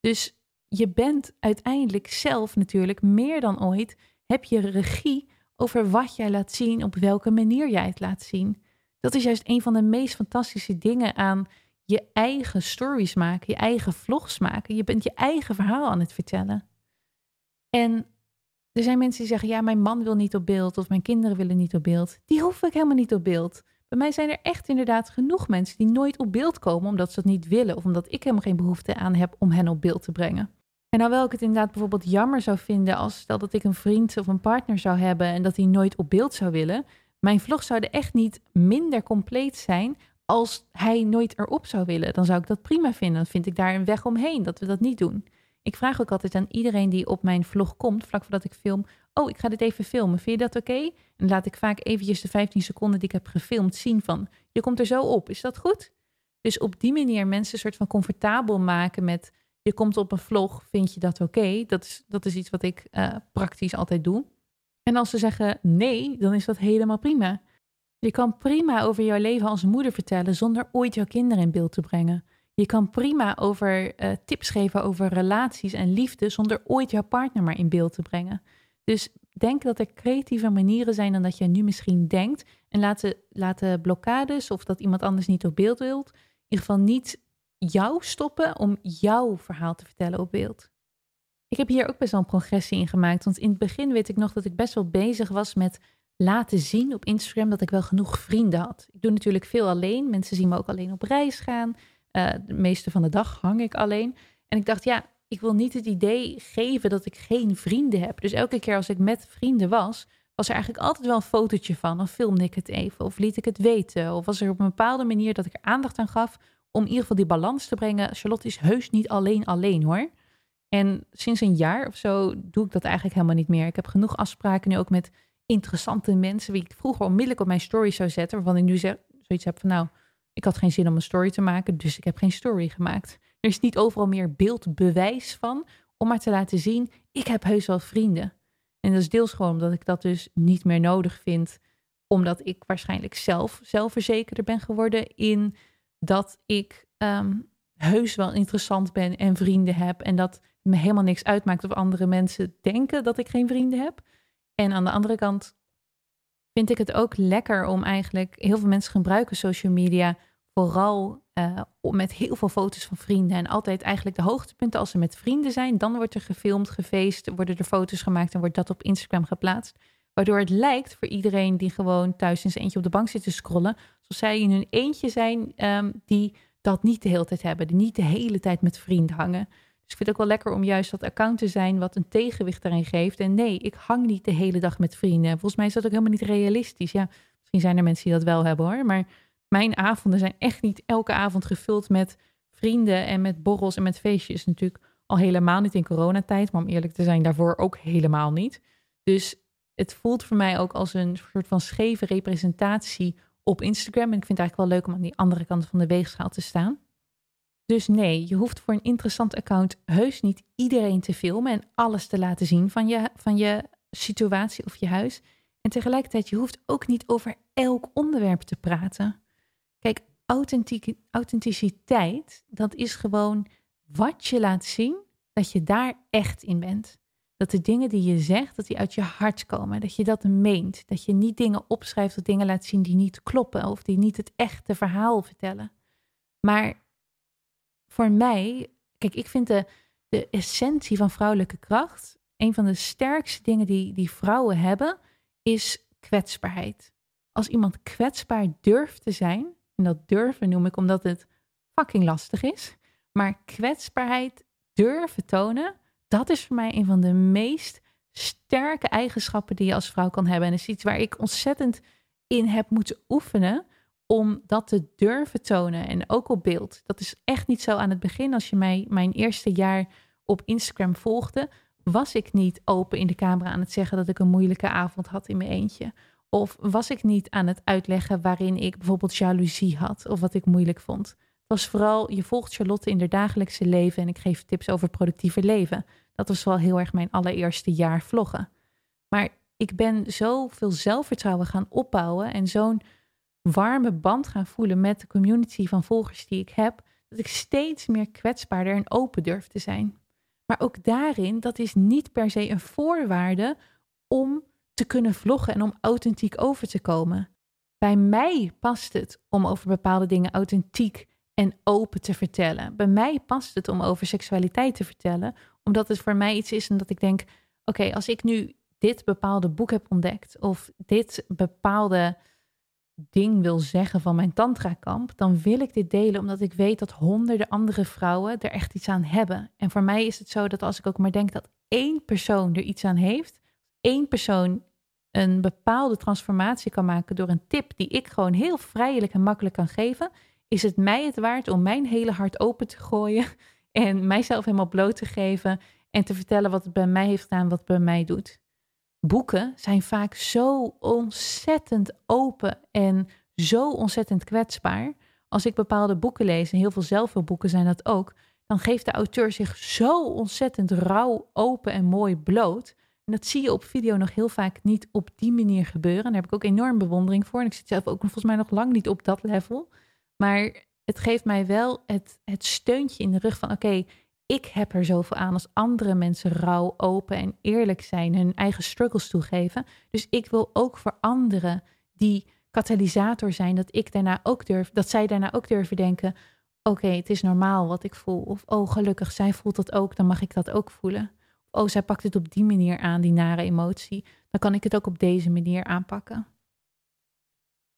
Dus je bent uiteindelijk zelf natuurlijk meer dan ooit. Heb je regie over wat jij laat zien, op welke manier jij het laat zien. Dat is juist een van de meest fantastische dingen aan je eigen stories maken, je eigen vlogs maken. Je bent je eigen verhaal aan het vertellen. En er zijn mensen die zeggen: Ja, mijn man wil niet op beeld of mijn kinderen willen niet op beeld. Die hoef ik helemaal niet op beeld. Bij mij zijn er echt inderdaad genoeg mensen die nooit op beeld komen omdat ze dat niet willen of omdat ik helemaal geen behoefte aan heb om hen op beeld te brengen. En nou wel ik het inderdaad bijvoorbeeld jammer zou vinden als stel dat ik een vriend of een partner zou hebben en dat hij nooit op beeld zou willen. Mijn vlogs zouden echt niet minder compleet zijn als hij nooit erop zou willen. Dan zou ik dat prima vinden. Dan vind ik daar een weg omheen dat we dat niet doen. Ik vraag ook altijd aan iedereen die op mijn vlog komt, vlak voordat ik film. Oh, ik ga dit even filmen. Vind je dat oké? En laat ik vaak eventjes de 15 seconden die ik heb gefilmd zien van, je komt er zo op. Is dat goed? Dus op die manier mensen een soort van comfortabel maken met, je komt op een vlog, vind je dat oké? Dat, is, dat is iets wat ik uh, praktisch altijd doe. En als ze zeggen nee, dan is dat helemaal prima. Je kan prima over jouw leven als moeder vertellen zonder ooit jouw kinderen in beeld te brengen. Je kan prima over uh, tips geven over relaties en liefde zonder ooit jouw partner maar in beeld te brengen. Dus denk dat er creatieve manieren zijn dan dat je nu misschien denkt. En laten, laten blokkades of dat iemand anders niet op beeld wilt, in ieder geval niet jou stoppen om jouw verhaal te vertellen op beeld. Ik heb hier ook best wel een progressie in gemaakt. Want in het begin weet ik nog dat ik best wel bezig was met laten zien op Instagram dat ik wel genoeg vrienden had. Ik doe natuurlijk veel alleen. Mensen zien me ook alleen op reis gaan. Uh, de meeste van de dag hang ik alleen. En ik dacht, ja, ik wil niet het idee geven dat ik geen vrienden heb. Dus elke keer als ik met vrienden was, was er eigenlijk altijd wel een fotootje van. Of filmde ik het even, of liet ik het weten. Of was er op een bepaalde manier dat ik er aandacht aan gaf om in ieder geval die balans te brengen. Charlotte is heus niet alleen alleen hoor. En sinds een jaar of zo doe ik dat eigenlijk helemaal niet meer. Ik heb genoeg afspraken nu ook met interessante mensen, wie ik vroeger onmiddellijk op mijn story zou zetten, waarvan ik nu zeg, zoiets heb van nou, ik had geen zin om een story te maken, dus ik heb geen story gemaakt. Er is niet overal meer beeldbewijs van om maar te laten zien, ik heb heus wel vrienden. En dat is deels gewoon omdat ik dat dus niet meer nodig vind, omdat ik waarschijnlijk zelf zelfverzekerder ben geworden in dat ik um, heus wel interessant ben en vrienden heb en dat me helemaal niks uitmaakt of andere mensen denken dat ik geen vrienden heb. En aan de andere kant vind ik het ook lekker om eigenlijk, heel veel mensen gebruiken social media vooral uh, met heel veel foto's van vrienden. En altijd eigenlijk de hoogtepunten als ze met vrienden zijn. Dan wordt er gefilmd, gefeest, worden er foto's gemaakt en wordt dat op Instagram geplaatst. Waardoor het lijkt voor iedereen die gewoon thuis in zijn eentje op de bank zit te scrollen. Alsof zij in hun eentje zijn um, die dat niet de hele tijd hebben. Die niet de hele tijd met vrienden hangen. Dus ik vind het ook wel lekker om juist dat account te zijn wat een tegenwicht daarin geeft. En nee, ik hang niet de hele dag met vrienden. Volgens mij is dat ook helemaal niet realistisch. Ja, misschien zijn er mensen die dat wel hebben hoor. Maar mijn avonden zijn echt niet elke avond gevuld met vrienden en met borrels en met feestjes. Natuurlijk al helemaal niet in coronatijd, maar om eerlijk te zijn, daarvoor ook helemaal niet. Dus het voelt voor mij ook als een soort van scheve representatie op Instagram. En ik vind het eigenlijk wel leuk om aan die andere kant van de weegschaal te staan. Dus nee, je hoeft voor een interessant account heus niet iedereen te filmen en alles te laten zien van je, van je situatie of je huis. En tegelijkertijd, je hoeft ook niet over elk onderwerp te praten. Kijk, authenticiteit, dat is gewoon wat je laat zien, dat je daar echt in bent. Dat de dingen die je zegt, dat die uit je hart komen. Dat je dat meent. Dat je niet dingen opschrijft of dingen laat zien die niet kloppen of die niet het echte verhaal vertellen. Maar voor mij, kijk, ik vind de, de essentie van vrouwelijke kracht, een van de sterkste dingen die, die vrouwen hebben, is kwetsbaarheid. Als iemand kwetsbaar durft te zijn, en dat durven noem ik omdat het fucking lastig is, maar kwetsbaarheid durven tonen, dat is voor mij een van de meest sterke eigenschappen die je als vrouw kan hebben. En is iets waar ik ontzettend in heb moeten oefenen om dat te durven tonen en ook op beeld. Dat is echt niet zo aan het begin. Als je mij mijn eerste jaar op Instagram volgde, was ik niet open in de camera aan het zeggen dat ik een moeilijke avond had in mijn eentje. Of was ik niet aan het uitleggen waarin ik bijvoorbeeld jaloezie had of wat ik moeilijk vond. Het was vooral, je volgt Charlotte in haar dagelijkse leven en ik geef tips over productiever leven. Dat was wel heel erg mijn allereerste jaar vloggen. Maar ik ben zoveel zelfvertrouwen gaan opbouwen en zo'n warme band gaan voelen met de community van volgers die ik heb, dat ik steeds meer kwetsbaarder en open durf te zijn. Maar ook daarin, dat is niet per se een voorwaarde om te kunnen vloggen en om authentiek over te komen. Bij mij past het om over bepaalde dingen authentiek en open te vertellen. Bij mij past het om over seksualiteit te vertellen, omdat het voor mij iets is en dat ik denk: oké, als ik nu dit bepaalde boek heb ontdekt of dit bepaalde ding wil zeggen van mijn tantra-kamp, dan wil ik dit delen omdat ik weet dat honderden andere vrouwen er echt iets aan hebben. En voor mij is het zo dat als ik ook maar denk dat één persoon er iets aan heeft, één persoon een bepaalde transformatie kan maken door een tip die ik gewoon heel vrijelijk en makkelijk kan geven, is het mij het waard om mijn hele hart open te gooien [LAUGHS] en mijzelf helemaal bloot te geven en te vertellen wat het bij mij heeft gedaan, wat het bij mij doet boeken zijn vaak zo ontzettend open en zo ontzettend kwetsbaar. Als ik bepaalde boeken lees, en heel veel zelfhulpboeken zijn dat ook, dan geeft de auteur zich zo ontzettend rauw, open en mooi bloot. En dat zie je op video nog heel vaak niet op die manier gebeuren. Daar heb ik ook enorm bewondering voor. En ik zit zelf ook volgens mij nog lang niet op dat level. Maar het geeft mij wel het, het steuntje in de rug van: oké, ik heb er zoveel aan als andere mensen rauw, open en eerlijk zijn, hun eigen struggles toegeven. Dus ik wil ook voor anderen die katalysator zijn, dat ik daarna ook durf, dat zij daarna ook durven denken: oké, het is normaal wat ik voel. Of oh, gelukkig, zij voelt dat ook, dan mag ik dat ook voelen. Of oh, zij pakt het op die manier aan, die nare emotie. Dan kan ik het ook op deze manier aanpakken.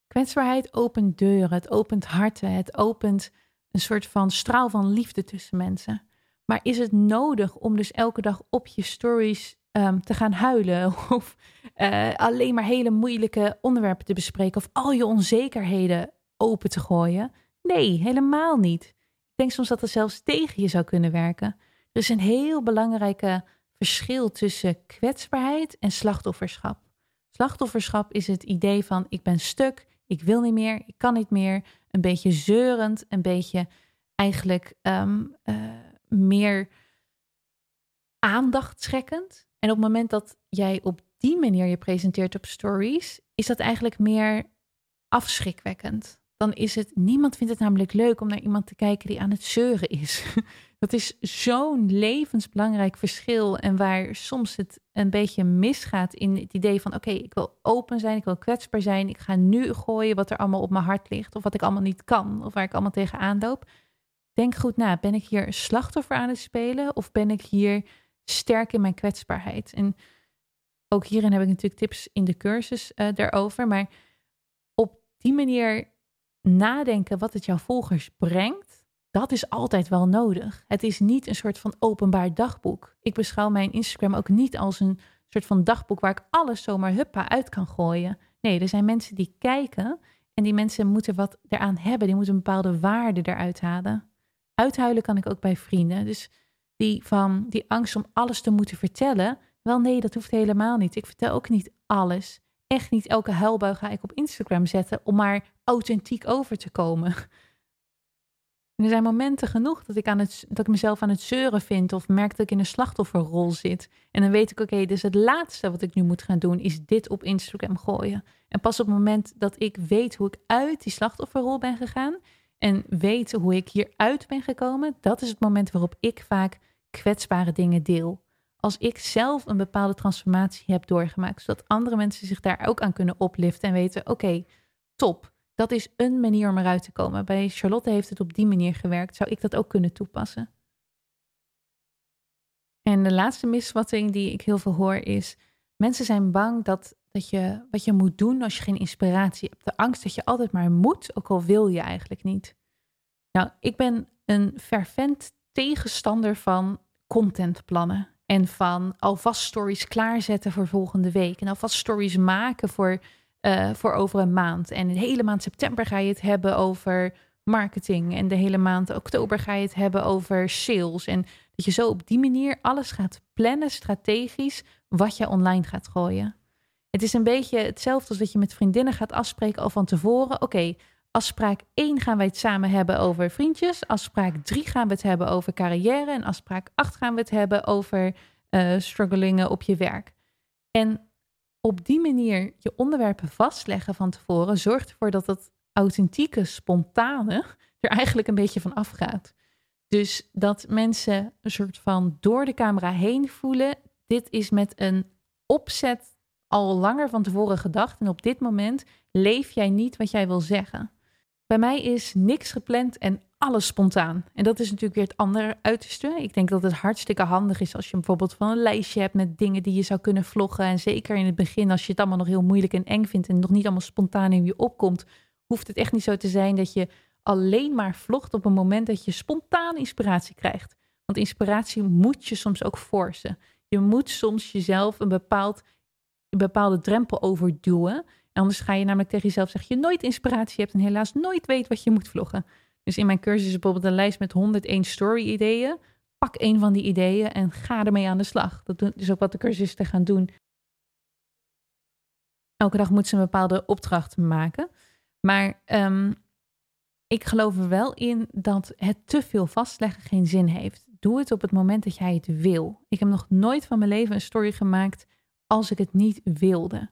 Kwetsbaarheid opent deuren, het opent harten, het opent een soort van straal van liefde tussen mensen. Maar is het nodig om dus elke dag op je stories ehm, te gaan huilen? [LAUGHS] Of uh, alleen maar hele moeilijke onderwerpen te bespreken? Of al je onzekerheden open te gooien? Nee, helemaal niet. Ik denk soms dat het zelfs tegen je zou kunnen werken. Er is een heel belangrijke verschil tussen kwetsbaarheid en slachtofferschap. Slachtofferschap is het idee van ik ben stuk, ik wil niet meer, ik kan niet meer. Een beetje zeurend, een beetje eigenlijk um, meer aandachttrekkend. En op het moment dat jij op die manier je presenteert op stories, is dat eigenlijk meer afschrikwekkend. Dan is het, niemand vindt het namelijk leuk om naar iemand te kijken die aan het zeuren is. [LAUGHS] Dat is zo'n levensbelangrijk verschil en waar soms het een beetje misgaat in het idee van oké, ik wil open zijn, ik wil kwetsbaar zijn, ik ga nu gooien wat er allemaal op mijn hart ligt of wat ik allemaal niet kan of waar ik allemaal tegenaan loop denk goed na. Ben ik hier slachtoffer aan het spelen of ben ik hier sterk in mijn kwetsbaarheid? En ook hierin heb ik natuurlijk tips in de cursus uh, daarover. Maar op die manier nadenken wat het jouw volgers brengt, dat is altijd wel nodig. Het is niet een soort van openbaar dagboek. Ik beschouw mijn Instagram ook niet als een soort van dagboek waar ik alles zomaar huppa uit kan gooien. Nee, er zijn mensen die kijken en die mensen moeten wat eraan hebben. Die moeten een bepaalde waarde eruit halen. Uithuilen kan ik ook bij vrienden. Dus die van die angst om alles te moeten vertellen. Wel nee, dat hoeft helemaal niet. Ik vertel ook niet alles. Echt niet elke huilbui ga ik op Instagram zetten om maar authentiek over te komen. er zijn momenten genoeg dat ik, aan het, dat ik mezelf aan het zeuren vind of merk dat ik in een slachtofferrol zit. En dan weet ik, oké, dus het laatste wat ik nu moet gaan doen is dit op Instagram gooien. En pas op het moment dat ik weet hoe ik uit die slachtofferrol ben gegaan, en weten hoe ik hieruit ben gekomen, dat is het moment waarop ik vaak kwetsbare dingen deel. Als ik zelf een bepaalde transformatie heb doorgemaakt, zodat andere mensen zich daar ook aan kunnen opliften en weten: oké, top. Dat is een manier om eruit te komen. Bij Charlotte heeft het op die manier gewerkt. Zou ik dat ook kunnen toepassen? En de laatste misvatting die ik heel veel hoor is: mensen zijn bang dat dat je, wat je moet doen als je geen inspiratie hebt. De angst dat je altijd maar moet, ook al wil je eigenlijk niet. Nou, ik ben een fervent tegenstander van contentplannen. En van alvast stories klaarzetten voor volgende week. En alvast stories maken voor, uh, voor over een maand. En de hele maand september ga je het hebben over marketing. En de hele maand oktober ga je het hebben over sales. En Dat je zo op die manier alles gaat plannen, strategisch, wat je online gaat gooien. Het is een beetje hetzelfde als dat je met vriendinnen gaat afspreken al van tevoren. Oké, afspraak 1 gaan wij het samen hebben over vriendjes. Afspraak 3 gaan we het hebben over carrière. En afspraak 8 gaan we het hebben over uh, strugglingen op je werk. En op die manier je onderwerpen vastleggen van tevoren zorgt ervoor dat het authentieke, spontane [LAUGHS] er eigenlijk een beetje van afgaat. Dus dat mensen een soort van door de camera heen voelen. Dit is met een opzet al langer van tevoren gedacht. En op dit moment leef jij niet wat jij wil zeggen. Bij mij is niks gepland en alles spontaan. En dat is natuurlijk weer het andere uiterste. Ik denk dat het hartstikke handig is als je bijvoorbeeld van een lijstje hebt met dingen die je zou kunnen vloggen. En zeker in het begin, als je het allemaal nog heel moeilijk en eng vindt en nog niet allemaal spontaan in je opkomt, hoeft het echt niet zo te zijn dat je alleen maar vlogt op een moment dat je spontaan inspiratie krijgt. Want inspiratie moet je soms ook forcen. Je moet soms jezelf een, bepaald, een bepaalde drempel overduwen. Anders ga je namelijk tegen jezelf zeggen je nooit inspiratie hebt en helaas nooit weet wat je moet vloggen. Dus in mijn cursus is bijvoorbeeld een lijst met 101 story ideeën. Pak een van die ideeën en ga ermee aan de slag. Dat is ook wat de cursisten gaan doen. Elke dag moet ze een bepaalde opdracht maken. Maar um, ik geloof er wel in dat het te veel vastleggen geen zin heeft. Doe het op het moment dat jij het wil. Ik heb nog nooit van mijn leven een story gemaakt als ik het niet wilde.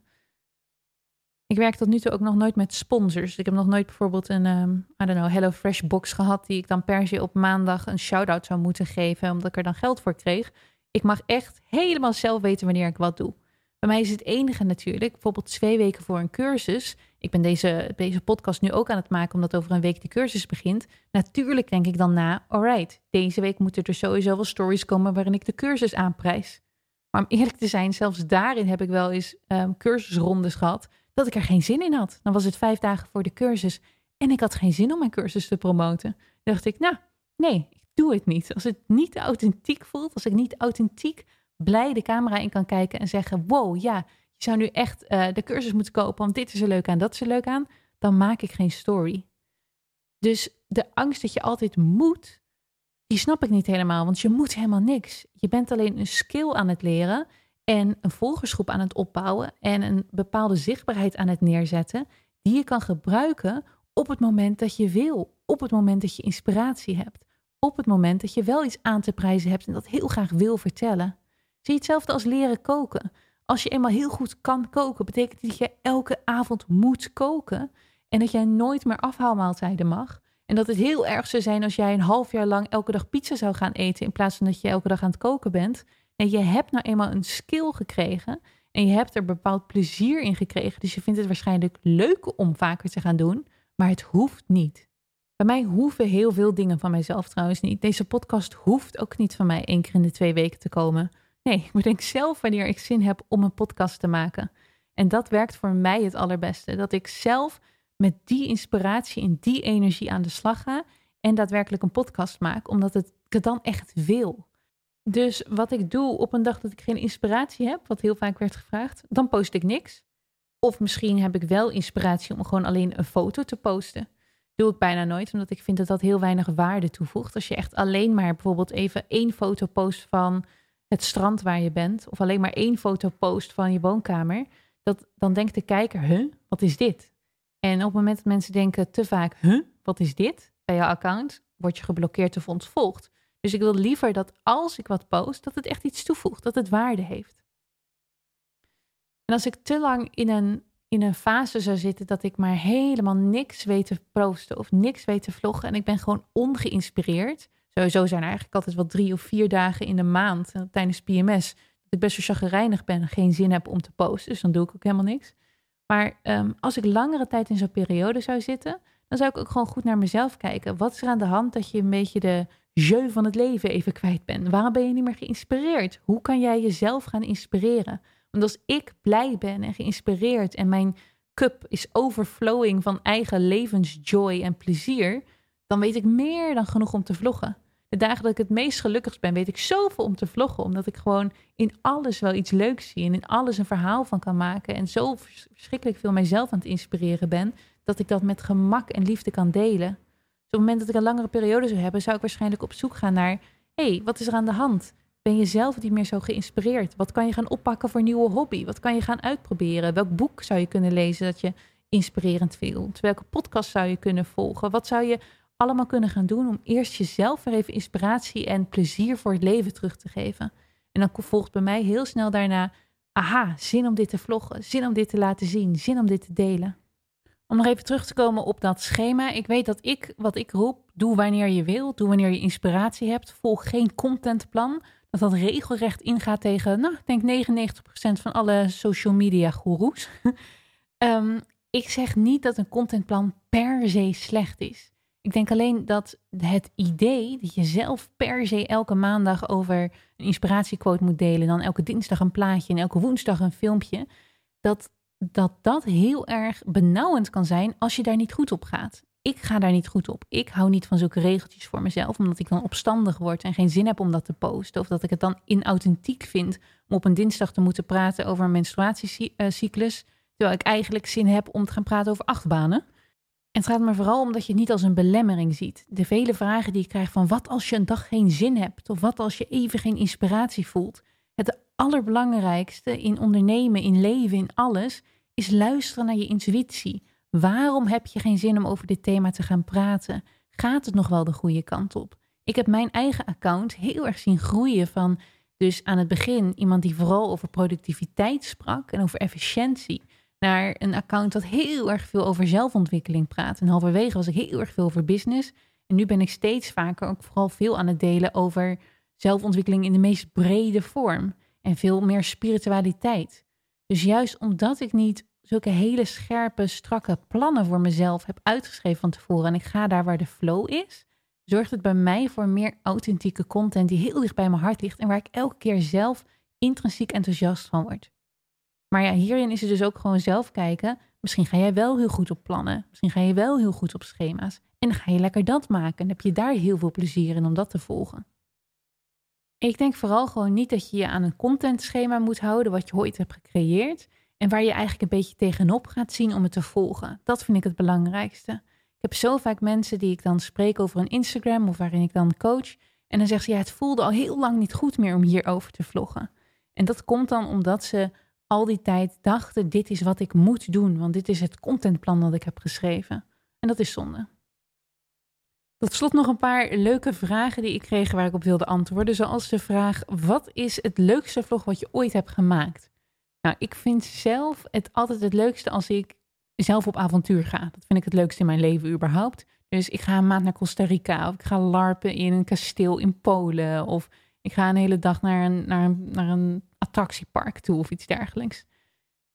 Ik werk tot nu toe ook nog nooit met sponsors. Ik heb nog nooit bijvoorbeeld een, um, I don't know, Hello Fresh box gehad die ik dan per se op maandag een shout-out zou moeten geven, omdat ik er dan geld voor kreeg. Ik mag echt helemaal zelf weten wanneer ik wat doe. Bij mij is het enige natuurlijk, bijvoorbeeld twee weken voor een cursus. Ik ben deze, deze podcast nu ook aan het maken, omdat over een week de cursus begint. Natuurlijk denk ik dan na, alright, deze week moeten er sowieso wel stories komen waarin ik de cursus aanprijs. Maar om eerlijk te zijn, zelfs daarin heb ik wel eens um, cursusrondes gehad dat ik er geen zin in had. Dan was het vijf dagen voor de cursus en ik had geen zin om mijn cursus te promoten. Dacht ik, nou, nee, ik doe het niet. Als het niet authentiek voelt, als ik niet authentiek blij de camera in kan kijken en zeggen: Wow, ja, je zou nu echt uh, de cursus moeten kopen, want dit is er leuk aan, dat is er leuk aan. Dan maak ik geen story. Dus de angst dat je altijd moet, die snap ik niet helemaal, want je moet helemaal niks. Je bent alleen een skill aan het leren en een volgersgroep aan het opbouwen en een bepaalde zichtbaarheid aan het neerzetten, die je kan gebruiken op het moment dat je wil, op het moment dat je inspiratie hebt, op het moment dat je wel iets aan te prijzen hebt en dat heel graag wil vertellen. Zie hetzelfde als leren koken. Als je eenmaal heel goed kan koken, betekent dat je elke avond moet koken. En dat jij nooit meer afhaalmaaltijden mag. En dat het heel erg zou zijn als jij een half jaar lang elke dag pizza zou gaan eten. In plaats van dat je elke dag aan het koken bent. En je hebt nou eenmaal een skill gekregen. En je hebt er bepaald plezier in gekregen. Dus je vindt het waarschijnlijk leuk om vaker te gaan doen. Maar het hoeft niet. Bij mij hoeven heel veel dingen van mijzelf trouwens niet. Deze podcast hoeft ook niet van mij één keer in de twee weken te komen. Nee, ik bedenk zelf wanneer ik zin heb om een podcast te maken. En dat werkt voor mij het allerbeste. Dat ik zelf met die inspiratie en die energie aan de slag ga en daadwerkelijk een podcast maak, omdat het, ik het dan echt wil. Dus wat ik doe op een dag dat ik geen inspiratie heb, wat heel vaak werd gevraagd, dan post ik niks. Of misschien heb ik wel inspiratie om gewoon alleen een foto te posten. Doe ik bijna nooit, omdat ik vind dat dat heel weinig waarde toevoegt. Als je echt alleen maar bijvoorbeeld even één foto post van het strand waar je bent, of alleen maar één foto post van je woonkamer, dat, dan denkt de kijker, huh, wat is dit? En op het moment dat mensen denken te vaak, huh, wat is dit? Bij jouw account word je geblokkeerd of ontvolgd. Dus ik wil liever dat als ik wat post, dat het echt iets toevoegt, dat het waarde heeft. En als ik te lang in een, in een fase zou zitten dat ik maar helemaal niks weet te posten of niks weet te vloggen en ik ben gewoon ongeïnspireerd, Sowieso zijn er eigenlijk altijd wel drie of vier dagen in de maand uh, tijdens PMS dat ik best zo chagrijnig ben en geen zin heb om te posten. Dus dan doe ik ook helemaal niks. Maar um, als ik langere tijd in zo'n periode zou zitten, dan zou ik ook gewoon goed naar mezelf kijken. Wat is er aan de hand dat je een beetje de jeu van het leven even kwijt bent? Waarom ben je niet meer geïnspireerd? Hoe kan jij jezelf gaan inspireren? Want als ik blij ben en geïnspireerd en mijn cup is overflowing van eigen levensjoy en plezier, dan weet ik meer dan genoeg om te vloggen de dagen dat ik het meest gelukkigst ben, weet ik zoveel om te vloggen. Omdat ik gewoon in alles wel iets leuks zie en in alles een verhaal van kan maken. En zo verschrikkelijk veel mijzelf aan het inspireren ben, dat ik dat met gemak en liefde kan delen. Dus op het moment dat ik een langere periode zou hebben, zou ik waarschijnlijk op zoek gaan naar hey, wat is er aan de hand? Ben je zelf niet meer zo geïnspireerd? Wat kan je gaan oppakken voor een nieuwe hobby? Wat kan je gaan uitproberen? Welk boek zou je kunnen lezen dat je inspirerend vindt? Welke podcast zou je kunnen volgen? Wat zou je allemaal kunnen gaan doen om eerst jezelf weer even inspiratie en plezier voor het leven terug te geven? En dan volgt bij mij heel snel daarna, aha, zin om dit te vloggen, zin om dit te laten zien, zin om dit te delen. Om nog even terug te komen op dat schema. Ik weet dat ik, wat ik roep, doe wanneer je wil, doe wanneer je inspiratie hebt, volg geen contentplan. Dat dat regelrecht ingaat tegen, nou, ik denk 99% van alle social media goeroes. um, [LAUGHS] ik zeg niet dat een contentplan per se slecht is. Ik denk alleen dat het idee dat je zelf per se elke maandag over een inspiratiequote moet delen, dan elke dinsdag een plaatje en elke woensdag een filmpje, dat dat, dat heel erg benauwend kan zijn als je daar niet goed op gaat. Ik ga daar niet goed op. Ik hou niet van zulke regeltjes voor mezelf, omdat ik dan opstandig word en geen zin heb om dat te posten. Of dat ik het dan inauthentiek vind om op een dinsdag te moeten praten over een menstruatiecyclus, terwijl ik eigenlijk zin heb om te gaan praten over achtbanen. En het gaat me vooral om dat je het niet als een belemmering ziet. De vele vragen die ik krijg van wat als je een dag geen zin hebt? Of wat als je even geen inspiratie voelt? Het allerbelangrijkste in ondernemen, in leven, in alles, is luisteren naar je intuïtie. Waarom heb je geen zin om over dit thema te gaan praten? Gaat het nog wel de goede kant op? Ik heb mijn eigen account heel erg zien groeien van dus aan het begin iemand die vooral over productiviteit sprak en over efficiëntie naar een account dat heel erg veel over zelfontwikkeling praat. En halverwege was ik heel erg veel over business. En nu ben ik steeds vaker ook vooral veel aan het delen over zelfontwikkeling in de meest brede vorm. En veel meer spiritualiteit. Dus juist omdat ik niet zulke hele scherpe, strakke plannen voor mezelf heb uitgeschreven van tevoren en ik ga daar waar de flow is, zorgt het bij mij voor meer authentieke content die heel dicht bij mijn hart ligt en waar ik elke keer zelf intrinsiek enthousiast van word. Maar ja, hierin is het dus ook gewoon zelf kijken. Misschien ga jij wel heel goed op plannen. Misschien ga je wel heel goed op schema's. En dan ga je lekker dat maken. En heb je daar heel veel plezier in om dat te volgen. Ik denk vooral gewoon niet dat je je aan een contentschema moet houden wat je ooit hebt gecreëerd. En waar je eigenlijk een beetje tegenop gaat zien om het te volgen. Dat vind ik het belangrijkste. Ik heb zo vaak mensen die ik dan spreek over een Instagram of waarin ik dan coach. En dan zeggen ze, ja, het voelde al heel lang niet goed meer om hierover te vloggen. En dat komt dan omdat ze al die tijd dachten: dit is wat ik moet doen, want dit is het contentplan dat ik heb geschreven. En dat is zonde. Tot slot nog een paar leuke vragen die ik kreeg waar ik op wilde antwoorden. Zoals de vraag: wat is het leukste vlog wat je ooit hebt gemaakt? Nou, ik vind zelf het altijd het leukste als ik zelf op avontuur ga. Dat vind ik het leukste in mijn leven überhaupt. Dus ik ga een maand naar Costa Rica of ik ga larpen in een kasteel in Polen of ik ga een hele dag naar een, naar een, naar een attractiepark toe of iets dergelijks.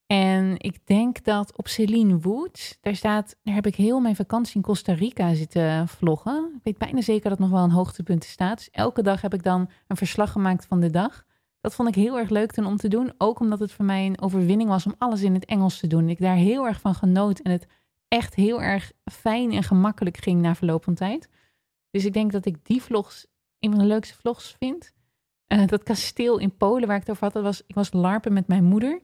En ik denk dat op Celine Woods, daar staat, daar heb ik heel mijn vakantie in Costa Rica zitten vloggen. Ik weet bijna zeker dat nog wel een hoogtepunt staat. Dus elke dag heb ik dan een verslag gemaakt van de dag. Dat vond ik heel erg leuk toen om te doen. Ook omdat het voor mij een overwinning was om alles in het Engels te doen. Ik daar heel erg van genoot en het echt heel erg fijn en gemakkelijk ging na verloop van tijd. Dus ik denk dat ik die vlogs een van de leukste vlogs vind. Uh, dat kasteel in Polen waar ik het over had, dat was, ik was larpen met mijn moeder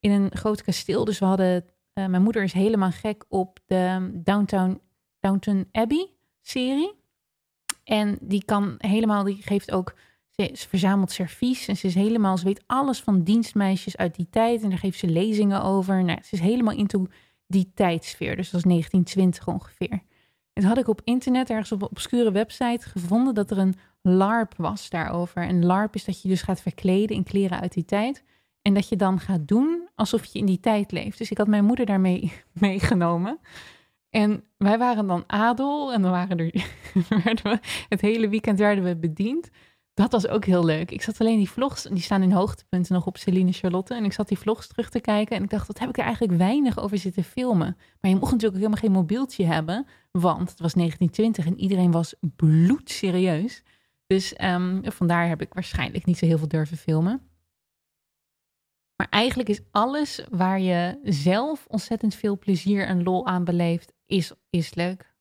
in een groot kasteel. Dus we hadden, uh, mijn moeder is helemaal gek op de Downtown, Downton Abbey serie. En die kan helemaal, die geeft ook, ze, verzamelt servies en ze is helemaal, ze weet alles van dienstmeisjes uit die tijd. En daar geeft ze lezingen over. Nou, ze is helemaal into die tijdsfeer. Dus dat was 1920 ongeveer. En had ik op internet, ergens op een obscure website, gevonden dat er een LARP was daarover. En LARP is dat je dus gaat verkleden in kleren uit die tijd. En dat je dan gaat doen alsof je in die tijd leeft. Dus ik had mijn moeder daarmee [LAUGHS] meegenomen. En wij waren dan adel en dan waren er, [LAUGHS] we, het hele weekend werden we bediend. Dat was ook heel leuk. Ik zat alleen die vlogs, die staan in hoogtepunten nog op Celine Charlotte. En ik zat die vlogs terug te kijken en ik dacht, wat heb ik er eigenlijk weinig over zitten filmen. Maar je mocht natuurlijk helemaal geen mobieltje hebben, want het was 1920 en iedereen was bloedserieus. Dus um, vandaar heb ik waarschijnlijk niet zo heel veel durven filmen. Maar eigenlijk is alles waar je zelf ontzettend veel plezier en lol aan beleeft, is, is leuk.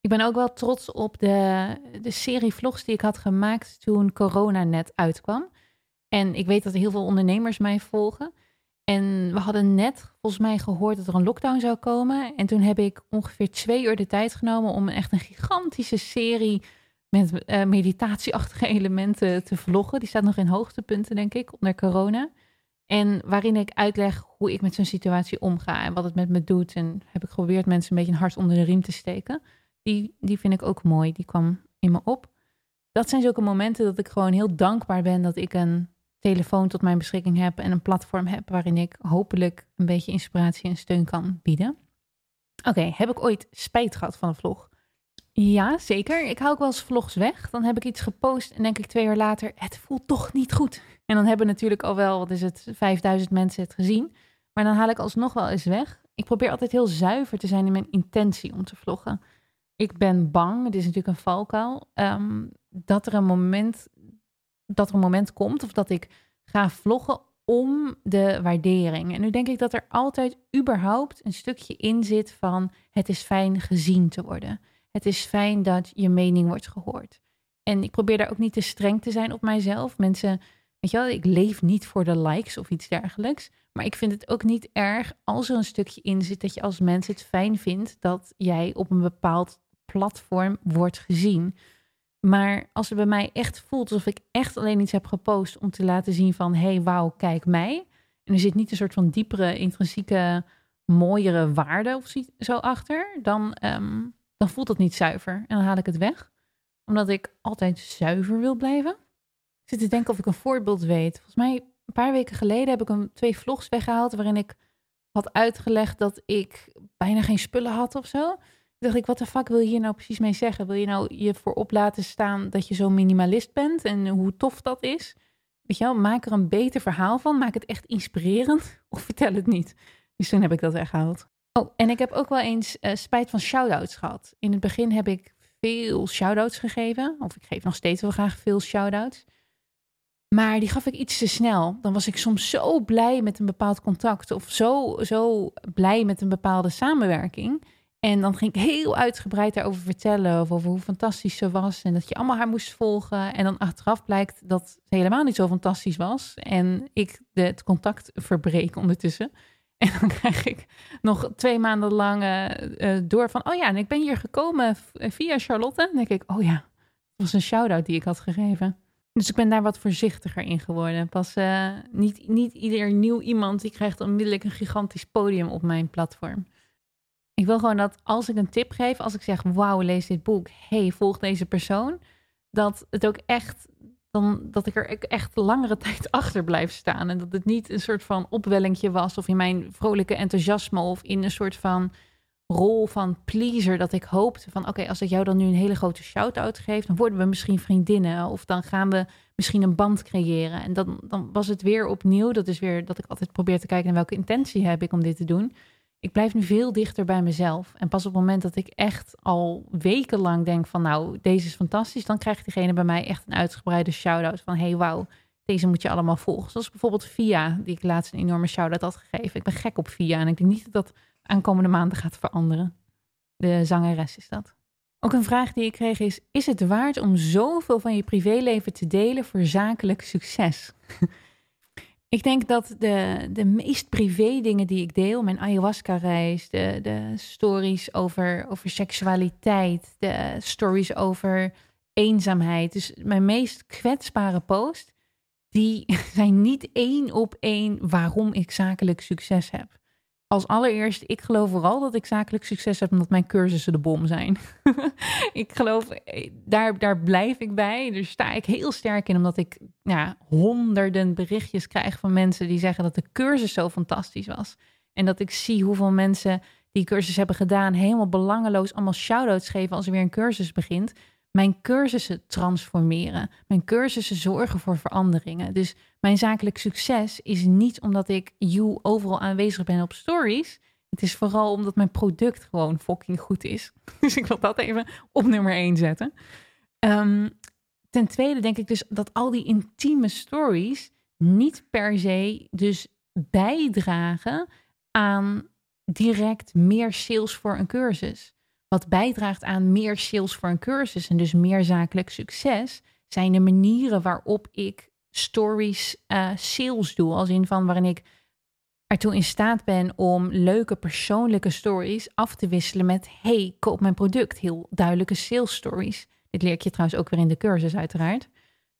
Ik ben ook wel trots op de, de serie vlogs die ik had gemaakt toen corona net uitkwam. En ik weet dat heel veel ondernemers mij volgen. En we hadden net volgens mij gehoord dat er een lockdown zou komen. En toen heb ik ongeveer twee uur de tijd genomen om echt een gigantische serie met uh, meditatieachtige [LAUGHS] elementen te vloggen. Die staat nog in hoogtepunten, denk ik, onder corona. En waarin ik uitleg hoe ik met zo'n situatie omga en wat het met me doet. En heb ik geprobeerd mensen een beetje een hart onder de riem te steken. Die, die vind ik ook mooi. Die kwam in me op. Dat zijn zulke momenten dat ik gewoon heel dankbaar ben dat ik een telefoon tot mijn beschikking heb en een platform heb waarin ik hopelijk een beetje inspiratie en steun kan bieden. Oké, heb ik ooit spijt gehad van een vlog? Ja, zeker. Ik hou ook wel eens vlogs weg. Dan heb ik iets gepost en denk ik twee jaar later, het voelt toch niet goed. En dan hebben natuurlijk al wel, wat is het, 5000 mensen het gezien. Maar dan haal ik alsnog wel eens weg. Ik probeer altijd heel zuiver te zijn in mijn intentie om te vloggen. Ik ben bang, het is natuurlijk een valkuil, um, dat er een moment dat er een moment komt of dat ik ga vloggen om de waardering. En nu denk ik dat er altijd überhaupt een stukje in zit van het is fijn gezien te worden. Het is fijn dat je mening wordt gehoord. En ik probeer daar ook niet te streng te zijn op mijzelf. Mensen, weet je wel, ik leef niet voor de likes of iets dergelijks. Maar ik vind het ook niet erg als er een stukje in zit dat je als mens het fijn vindt dat jij op een bepaald platform wordt gezien. Maar als het bij mij echt voelt alsof ik echt alleen iets heb gepost om te laten zien van hey, wauw, kijk mij. En er zit niet een soort van diepere, intrinsieke, mooiere waarde of zo achter, dan, ehm, dan voelt dat niet zuiver. En dan haal ik het weg. Omdat ik altijd zuiver wil blijven. Ik zit te denken of ik een voorbeeld weet. Volgens mij een paar weken geleden heb ik een, twee vlogs weggehaald waarin ik had uitgelegd dat ik bijna geen spullen had of zo dacht ik, wat de fuck wil je hier nou precies mee zeggen? Wil je nou je voor op laten staan dat je zo minimalist bent en hoe tof dat is? Weet je wel, maak er een beter verhaal van. Maak het echt inspirerend [LAUGHS] of vertel het niet. Dus toen heb ik dat weggehaald. Oh, en ik heb ook wel eens uh, spijt van shout-outs gehad. In het begin heb ik veel shout-outs gegeven. Of ik geef nog steeds wel graag veel shout-outs. Maar die gaf ik iets te snel. Dan was ik soms zo blij met een bepaald contact. Of zo, zo blij met een bepaalde samenwerking en dan ging ik heel uitgebreid daarover vertellen. Over hoe fantastisch ze was. En dat je allemaal haar moest volgen. En dan achteraf blijkt dat ze helemaal niet zo fantastisch was. En ik de, het contact verbreek ondertussen. En dan [LAUGHS] krijg ik nog twee maanden lang uh, door van... Oh ja, en ik ben hier gekomen via Charlotte. Dan denk ik, oh ja, dat was een shout-out die ik had gegeven. Dus ik ben daar wat voorzichtiger in geworden. Pas uh, niet, niet ieder nieuw iemand die krijgt onmiddellijk een gigantisch podium op mijn platform. Ik wil gewoon dat als ik een tip geef, als ik zeg, wauw, lees dit boek, hey, volg deze persoon, dat het ook echt, dan, dat ik er echt langere [LAUGHS] tijd achter blijf staan. En dat het niet een soort van opwellingje was of in mijn vrolijke enthousiasme of in een soort van rol van pleaser dat ik hoopte van oké, als ik jou dan nu een hele grote shout-out geef, dan worden we misschien vriendinnen of dan gaan we misschien een band creëren. En dan, dan was het weer opnieuw, dat is weer dat ik altijd probeer te kijken naar welke intentie heb ik om dit te doen ik blijf nu veel dichter bij mezelf. En pas op het moment dat ik echt al wekenlang denk van nou, deze is fantastisch, dan krijgt diegene bij mij echt een uitgebreide shout-out van hey, wauw, deze moet je allemaal volgen. Zoals bijvoorbeeld Via, die ik laatst een enorme shout-out had gegeven. Ik ben gek op Via en ik denk niet dat dat aankomende maanden gaat veranderen. De zangeres is dat. Ook een vraag die ik kreeg is: Is het waard om zoveel van je privéleven te delen voor zakelijk succes? [LAUGHS] Ik denk dat de, de meest privé dingen die ik deel, mijn ayahuasca-reis, de, de stories over, over seksualiteit, de stories over eenzaamheid, dus mijn meest kwetsbare post, die [LAUGHS] zijn niet één op één waarom ik zakelijk succes heb als allereerst, ik geloof vooral dat ik zakelijk succes heb omdat mijn cursussen de bom zijn. [LAUGHS] ik geloof, eh, daar, daar blijf ik bij. Daar sta ik heel sterk in, omdat ik ja, honderden berichtjes krijg van mensen die zeggen dat de cursus zo fantastisch was. En dat ik zie hoeveel mensen die cursus hebben gedaan, helemaal belangeloos allemaal shout-outs geven als er weer een cursus begint mijn cursussen transformeren. Mijn cursussen zorgen voor veranderingen. Dus mijn zakelijk succes is niet omdat ik you overal aanwezig ben op stories. Het is vooral omdat mijn product gewoon fucking goed is. [LAUGHS] Dus ik wil dat even op nummer 1 zetten. Um, ten tweede denk ik dus dat al die intieme stories niet per se dus bijdragen aan direct meer sales voor een cursus wat bijdraagt aan meer sales voor een cursus en dus meer zakelijk succes, zijn de manieren waarop ik stories uh, sales doe. Als in van waarin ik ertoe in staat ben om leuke persoonlijke stories af te wisselen met hey, koop mijn product. Heel duidelijke sales stories. Dit leer ik je trouwens ook weer in de cursus, uiteraard.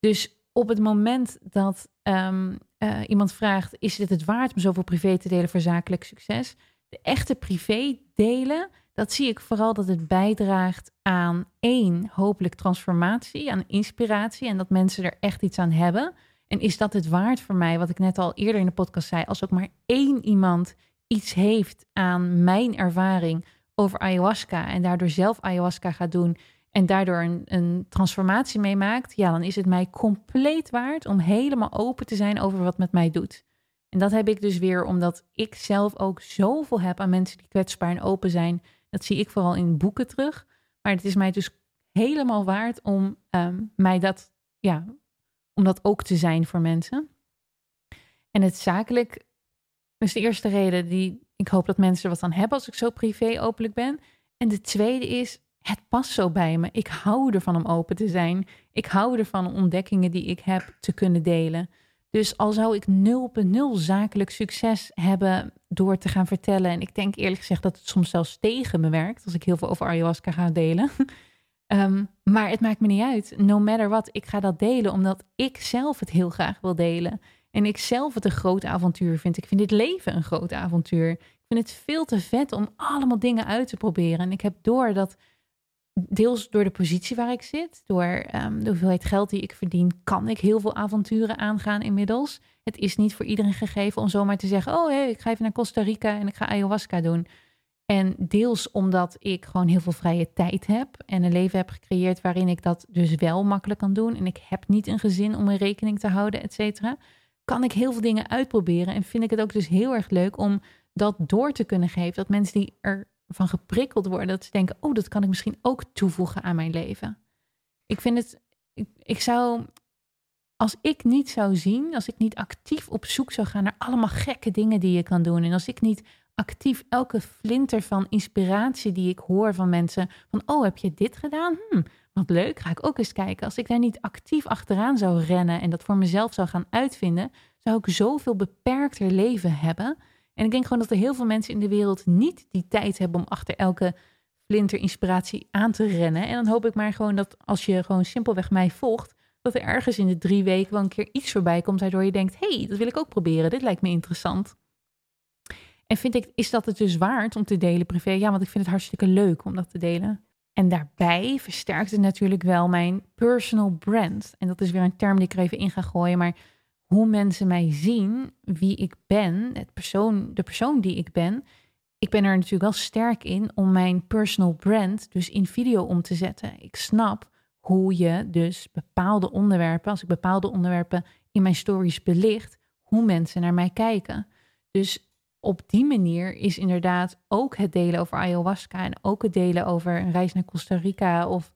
Dus op het moment dat ehm, eh, iemand vraagt: Is dit het waard om zoveel privé te delen voor zakelijk succes? De echte privé delen, dat zie ik vooral dat het bijdraagt aan één, hopelijk transformatie, aan inspiratie en dat mensen er echt iets aan hebben. En is dat het waard voor mij, wat ik net al eerder in de podcast zei, als ook maar één iemand iets heeft aan mijn ervaring over ayahuasca en daardoor zelf ayahuasca gaat doen en daardoor een, een transformatie meemaakt, ja, dan is het mij compleet waard om helemaal open te zijn over wat met mij doet. En dat heb ik dus weer omdat ik zelf ook zoveel heb aan mensen die kwetsbaar en open zijn. Dat zie ik vooral in boeken terug. Maar het is mij dus helemaal waard om um, mij dat, ja, om dat ook te zijn voor mensen. En het zakelijk is de eerste reden die ik hoop dat mensen wat aan hebben als ik zo privé openlijk ben. En de tweede is, het past zo bij me. Ik hou ervan om open te zijn. Ik hou ervan ontdekkingen die ik heb te kunnen delen. Dus al zou ik 0.0 zakelijk succes hebben door te gaan vertellen. En ik denk eerlijk gezegd dat het soms zelfs tegen me werkt als ik heel veel over ayahuasca ga delen. um, [LAUGHS] maar het maakt me niet uit. No matter what, ik ga dat delen omdat ik zelf het heel graag wil delen. En ik zelf het een groot avontuur vind. Ik vind dit leven een groot avontuur. Ik vind het veel te vet om allemaal dingen uit te proberen. En ik heb door dat deels door de positie waar ik zit, door um, de hoeveelheid geld die ik verdien, kan ik heel veel avonturen aangaan inmiddels. Het is niet voor iedereen gegeven om zomaar te zeggen: Oh, hey, ik ga even naar Costa Rica en ik ga ayahuasca doen. En deels omdat ik gewoon heel veel vrije tijd heb en een leven heb gecreëerd waarin ik dat dus wel makkelijk kan doen. En ik heb niet een gezin om een rekening te houden, et cetera. Kan ik heel veel dingen uitproberen en vind ik het ook dus heel erg leuk om dat door te kunnen geven. Dat mensen die er van geprikkeld worden. Dat ze denken, oh, dat kan ik misschien ook toevoegen aan mijn leven. Ik vind het, ik, zou, als ik niet zou zien, als ik niet actief op zoek zou gaan naar allemaal gekke dingen die je kan doen. En als ik niet actief elke flinter van inspiratie die ik hoor van mensen, van, oh, heb je dit gedaan? Hm, wat leuk, ga ik ook eens kijken. Als ik daar niet actief achteraan zou rennen en dat voor mezelf zou gaan uitvinden, zou ik zoveel beperkter leven hebben en ik denk gewoon dat er heel veel mensen in de wereld niet die tijd hebben om achter elke flinter inspiratie aan te rennen. En dan hoop ik maar gewoon dat als je gewoon simpelweg mij volgt, dat er ergens in de drie weken wel een keer iets voorbij komt waardoor je denkt, hey, dat wil ik ook proberen, dit lijkt me interessant. En vind ik, is dat het dus waard om te delen privé? Ja, want ik vind het hartstikke leuk om dat te delen. En daarbij versterkt het natuurlijk wel mijn personal brand. En dat is weer een term die ik er even in ga gooien, maar hoe mensen mij zien, wie ik ben, het persoon, de persoon die ik ben. Ik ben er natuurlijk wel sterk in om mijn personal brand dus in video om te zetten. Ik snap hoe je dus bepaalde onderwerpen, als ik bepaalde onderwerpen in mijn stories belicht, hoe mensen naar mij kijken. Dus op die manier is inderdaad ook het delen over ayahuasca en ook het delen over een reis naar Costa Rica of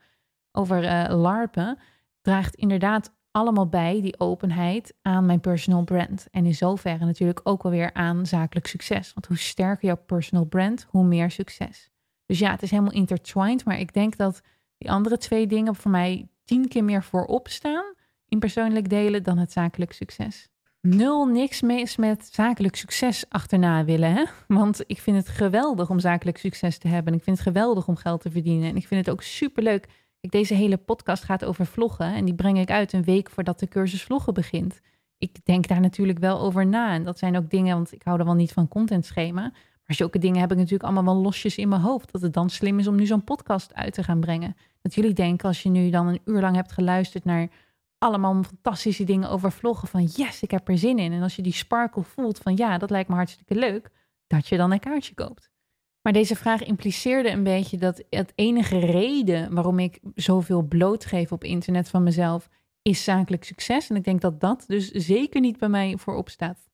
over uh, LARPen, draagt inderdaad allemaal bij, die openheid, aan mijn personal brand. En in zoverre natuurlijk ook alweer aan zakelijk succes. Want hoe sterker jouw personal brand, hoe meer succes. Dus ja, het is helemaal intertwined. Maar ik denk dat die andere twee dingen voor mij tien keer meer voorop staan in persoonlijk delen dan het zakelijk succes. Nul niks mis met zakelijk succes achterna willen. Hè? Want ik vind het geweldig om zakelijk succes te hebben. Ik vind het geweldig om geld te verdienen. En ik vind het ook superleuk deze hele podcast gaat over vloggen en die breng ik uit een week voordat de cursus vloggen begint. Ik denk daar natuurlijk wel over na. En dat zijn ook dingen, want ik hou er wel niet van contentschema. Maar zulke dingen heb ik natuurlijk allemaal wel losjes in mijn hoofd. Dat het dan slim is om nu zo'n podcast uit te gaan brengen. Dat jullie denken, als je nu dan een uur lang hebt geluisterd naar allemaal fantastische dingen over vloggen. Van yes, ik heb er zin in. En als je die sparkle voelt van ja, dat lijkt me hartstikke leuk. Dat je dan een kaartje koopt. Maar deze vraag impliceerde een beetje dat het enige reden waarom ik zoveel blootgeef op internet van mezelf is zakelijk succes. En ik denk dat dat dus zeker niet bij mij voorop staat.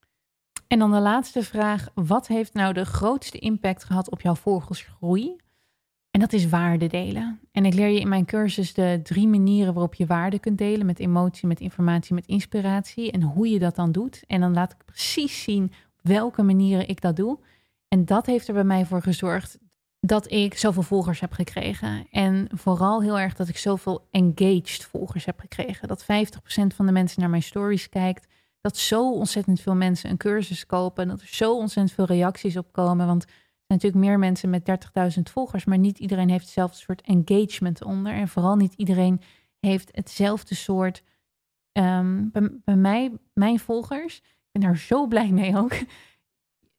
En dan de laatste vraag: wat heeft nou de grootste impact gehad op jouw volgersgroei? En dat is waarde delen. En ik leer je in mijn cursus de drie manieren waarop je waarde kunt delen: met emotie, met informatie, met inspiratie. En hoe je dat dan doet. En dan laat ik precies zien welke manieren ik dat doe. En dat heeft er bij mij voor gezorgd dat ik zoveel volgers heb gekregen. En vooral heel erg dat ik zoveel engaged volgers heb gekregen. Dat 50% van de mensen naar mijn stories kijkt. Dat zo ontzettend veel mensen een cursus kopen. Dat er zo ontzettend veel reacties op komen. Want er zijn natuurlijk meer mensen met 30.000 volgers, maar niet iedereen heeft hetzelfde soort engagement onder. En vooral niet iedereen heeft hetzelfde soort. Um, bij, bij, mij, mijn volgers, ik ben daar zo blij mee ook.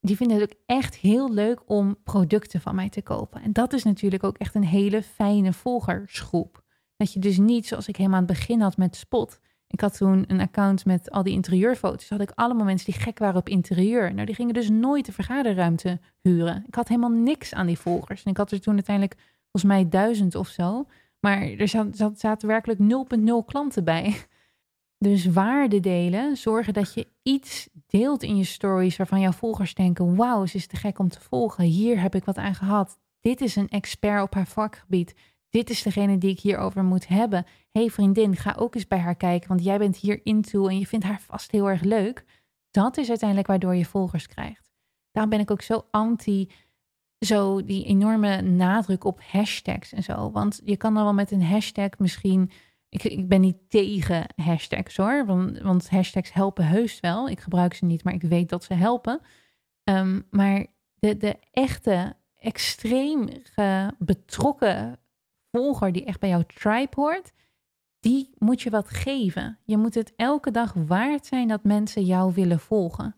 Die vinden het ook echt heel leuk om producten van mij te kopen. En dat is natuurlijk ook echt een hele fijne volgersgroep. Dat je dus niet, zoals ik helemaal aan het begin had met Spot, ik had toen een account met al die interieurfoto's. Had ik allemaal mensen die gek waren op interieur. Nou, die gingen dus nooit de vergaderruimte huren. Ik had helemaal niks aan die volgers. En ik had er toen uiteindelijk volgens mij duizend of zo. Maar er zaten, werkelijk 0,0 klanten bij. Dus waarde delen, zorgen dat je iets deelt in je stories waarvan jouw volgers denken: wauw, ze is te gek om te volgen. Hier heb ik wat aan gehad. Dit is een expert op haar vakgebied dit is degene die ik hierover moet hebben. hey vriendin, ga ook eens bij haar kijken, want jij bent hier into en je vindt haar vast heel erg leuk. Dat is uiteindelijk waardoor je volgers krijgt. Daarom ben ik ook zo anti zo die enorme nadruk op hashtags en zo. Want je kan dan wel met een hashtag misschien. Ik, ik ben niet tegen hashtags hoor, want, want hashtags helpen heus wel. Ik gebruik ze niet, maar ik weet dat ze helpen. Ehm, maar de, de echte, extreem betrokken volger die echt bij jouw tribe hoort, die moet je wat geven. Je moet het elke dag waard zijn dat mensen jou willen volgen.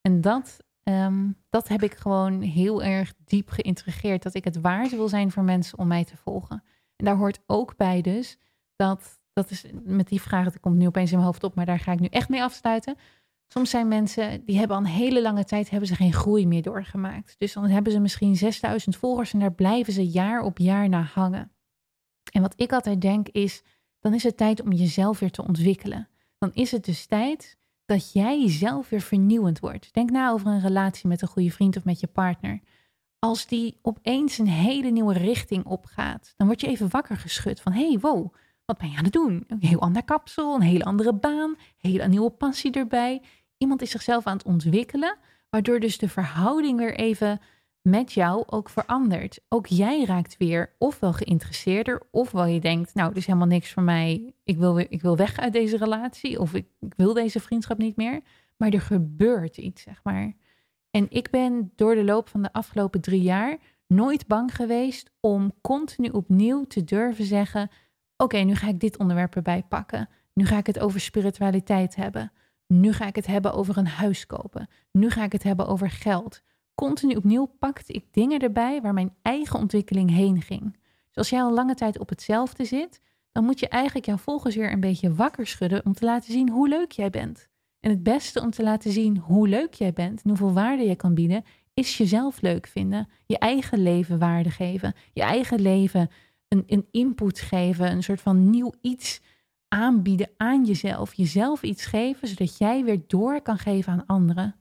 En dat, ehm, dat heb ik gewoon heel erg diep geïntegreerd. Dat ik het waard wil zijn voor mensen om mij te volgen. En daar hoort ook bij dus dat, dat is met die vraag, dat komt nu opeens in mijn hoofd op, maar daar ga ik nu echt mee afsluiten. Soms zijn mensen die hebben al een hele lange tijd hebben ze geen groei meer doorgemaakt. Dus dan hebben ze misschien 6000 volgers en daar blijven ze jaar op jaar naar hangen. En wat ik altijd denk is, dan is het tijd om jezelf weer te ontwikkelen. Dan is het dus tijd dat jij jezelf weer vernieuwend wordt. Denk na over een relatie met een goede vriend of met je partner. Als die opeens een hele nieuwe richting opgaat, dan word je even wakker geschud van: hey, wow, wat ben je aan het doen? Een heel ander kapsel, een hele andere baan, een hele nieuwe passie erbij. Iemand is zichzelf aan het ontwikkelen, waardoor dus de verhouding weer even met jou ook verandert. Ook jij raakt weer ofwel geïnteresseerder, ofwel je denkt, nou, er is helemaal niks voor mij. Ik wil, ik wil weg uit deze relatie of ik, ik wil deze vriendschap niet meer. Maar er gebeurt iets, zeg maar. En ik ben door de loop van de afgelopen drie jaar nooit bang geweest om continu opnieuw te durven zeggen: Oké, nu ga ik dit onderwerp erbij pakken. Nu ga ik het over spiritualiteit hebben. Nu ga ik het hebben over een huis kopen. Nu ga ik het hebben over geld continu opnieuw pakte ik dingen erbij waar mijn eigen ontwikkeling heen ging. Dus als jij al lange tijd op hetzelfde zit, dan moet je eigenlijk jouw volgers weer een beetje wakker schudden om te laten zien hoe leuk jij bent. En het beste om te laten zien hoe leuk jij bent en hoeveel waarde je kan bieden, is jezelf leuk vinden. Je eigen leven waarde geven. Je eigen leven een, input geven, een soort van nieuw iets aanbieden aan jezelf. Jezelf iets geven, zodat jij weer door kan geven aan anderen.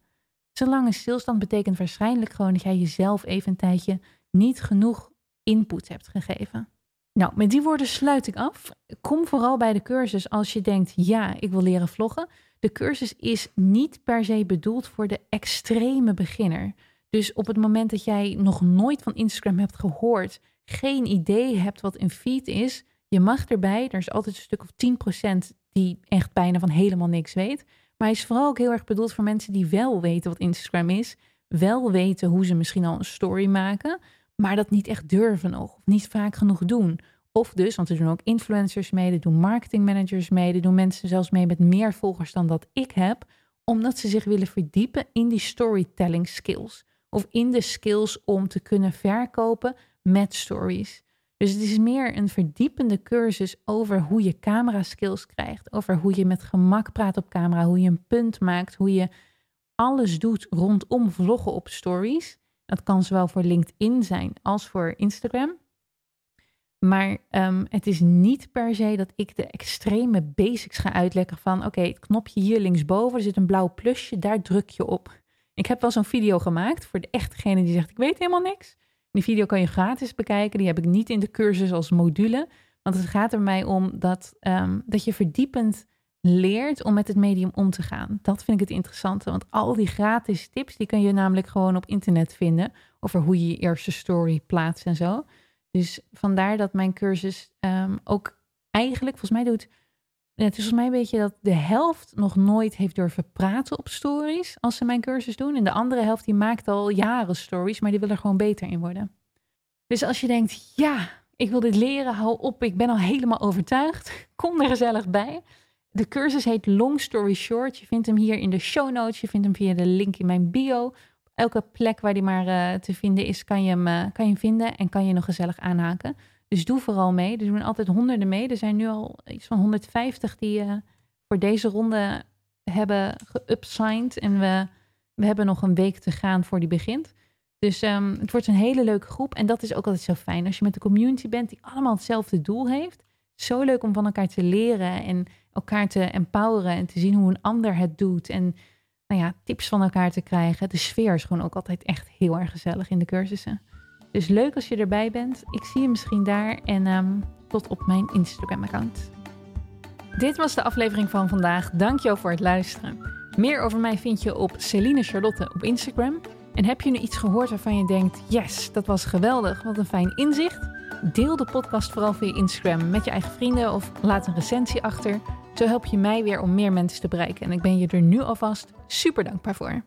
Zolang een stilstand betekent waarschijnlijk gewoon dat jij jezelf even een tijdje niet genoeg input hebt gegeven. Nou, met die woorden sluit ik af. Kom vooral bij de cursus als je denkt, ja, ik wil leren vloggen. De cursus is niet per se bedoeld voor de extreme beginner. Dus op het moment dat jij nog nooit van Instagram hebt gehoord, geen idee hebt wat een feed is, je mag erbij. Er is altijd een stuk of 10% die echt bijna van helemaal niks weet. Maar hij is vooral ook heel erg bedoeld voor mensen die wel weten wat Instagram is. Wel weten hoe ze misschien al een story maken. Maar dat niet echt durven nog. Of niet vaak genoeg doen. Of dus, want er doen ook influencers mee. Er doen marketingmanagers mee. Er doen mensen zelfs mee met meer volgers dan dat ik heb. Omdat ze zich willen verdiepen in die storytelling skills. Of in de skills om te kunnen verkopen met stories. Dus het is meer een verdiepende cursus over hoe je camera skills krijgt. Over hoe je met gemak praat op camera. Hoe je een punt maakt. Hoe je alles doet rondom vloggen op stories. Dat kan zowel voor LinkedIn zijn als voor Instagram. Maar um, het is niet per se dat ik de extreme basics ga uitleggen van oké, het knopje hier linksboven, er zit een blauw plusje, daar druk je op. Ik heb wel zo'n video gemaakt voor de echtgene die zegt ik weet helemaal niks. Die video kan je gratis bekijken. Die heb ik niet in de cursus als module. Want het gaat er mij om dat, um, dat je verdiepend leert om met het medium om te gaan. Dat vind ik het interessante. Want al die gratis tips, die kun je namelijk gewoon op internet vinden. Over hoe je je eerste story plaatst en zo. Dus vandaar dat mijn cursus um, ook eigenlijk, volgens mij doet het is volgens mij een beetje dat de helft nog nooit heeft durven praten op stories als ze mijn cursus doen. En de andere helft die maakt al jaren stories, maar die wil er gewoon beter in worden. Dus als je denkt, ja, ik wil dit leren, hou op, ik ben al helemaal overtuigd, [LAUGHS] kom er gezellig bij. De cursus heet Long Story Short. Je vindt hem hier in de show notes. Je vindt hem via de link in mijn bio. elke plek waar die maar uh, te vinden is, kan je, hem, uh, kan je hem vinden en kan je nog gezellig aanhaken. Dus doe vooral mee. Er doen altijd honderden mee. Er zijn nu al iets van 150 die uh, voor deze ronde hebben geupsigned. En we, we hebben nog een week te gaan voor die begint. Dus um, het wordt een hele leuke groep. En dat is ook altijd zo fijn. Als je met de community bent die allemaal hetzelfde doel heeft. Zo leuk om van elkaar te leren en elkaar te empoweren en te zien hoe een ander het doet. En nou ja, tips van elkaar te krijgen. De sfeer is gewoon ook altijd echt heel erg gezellig in de cursussen. Dus leuk als je erbij bent. Ik zie je misschien daar en um, tot op mijn Instagram-account. Dit was de aflevering van vandaag. Dankjewel voor het luisteren. Meer over mij vind je op Celine Charlotte op Instagram. En heb je nu iets gehoord waarvan je denkt: yes, dat was geweldig, wat een fijn inzicht? Deel de podcast vooral via Instagram met je eigen vrienden of laat een recensie achter. Zo help je mij weer om meer mensen te bereiken. En ik ben je er nu alvast super dankbaar voor.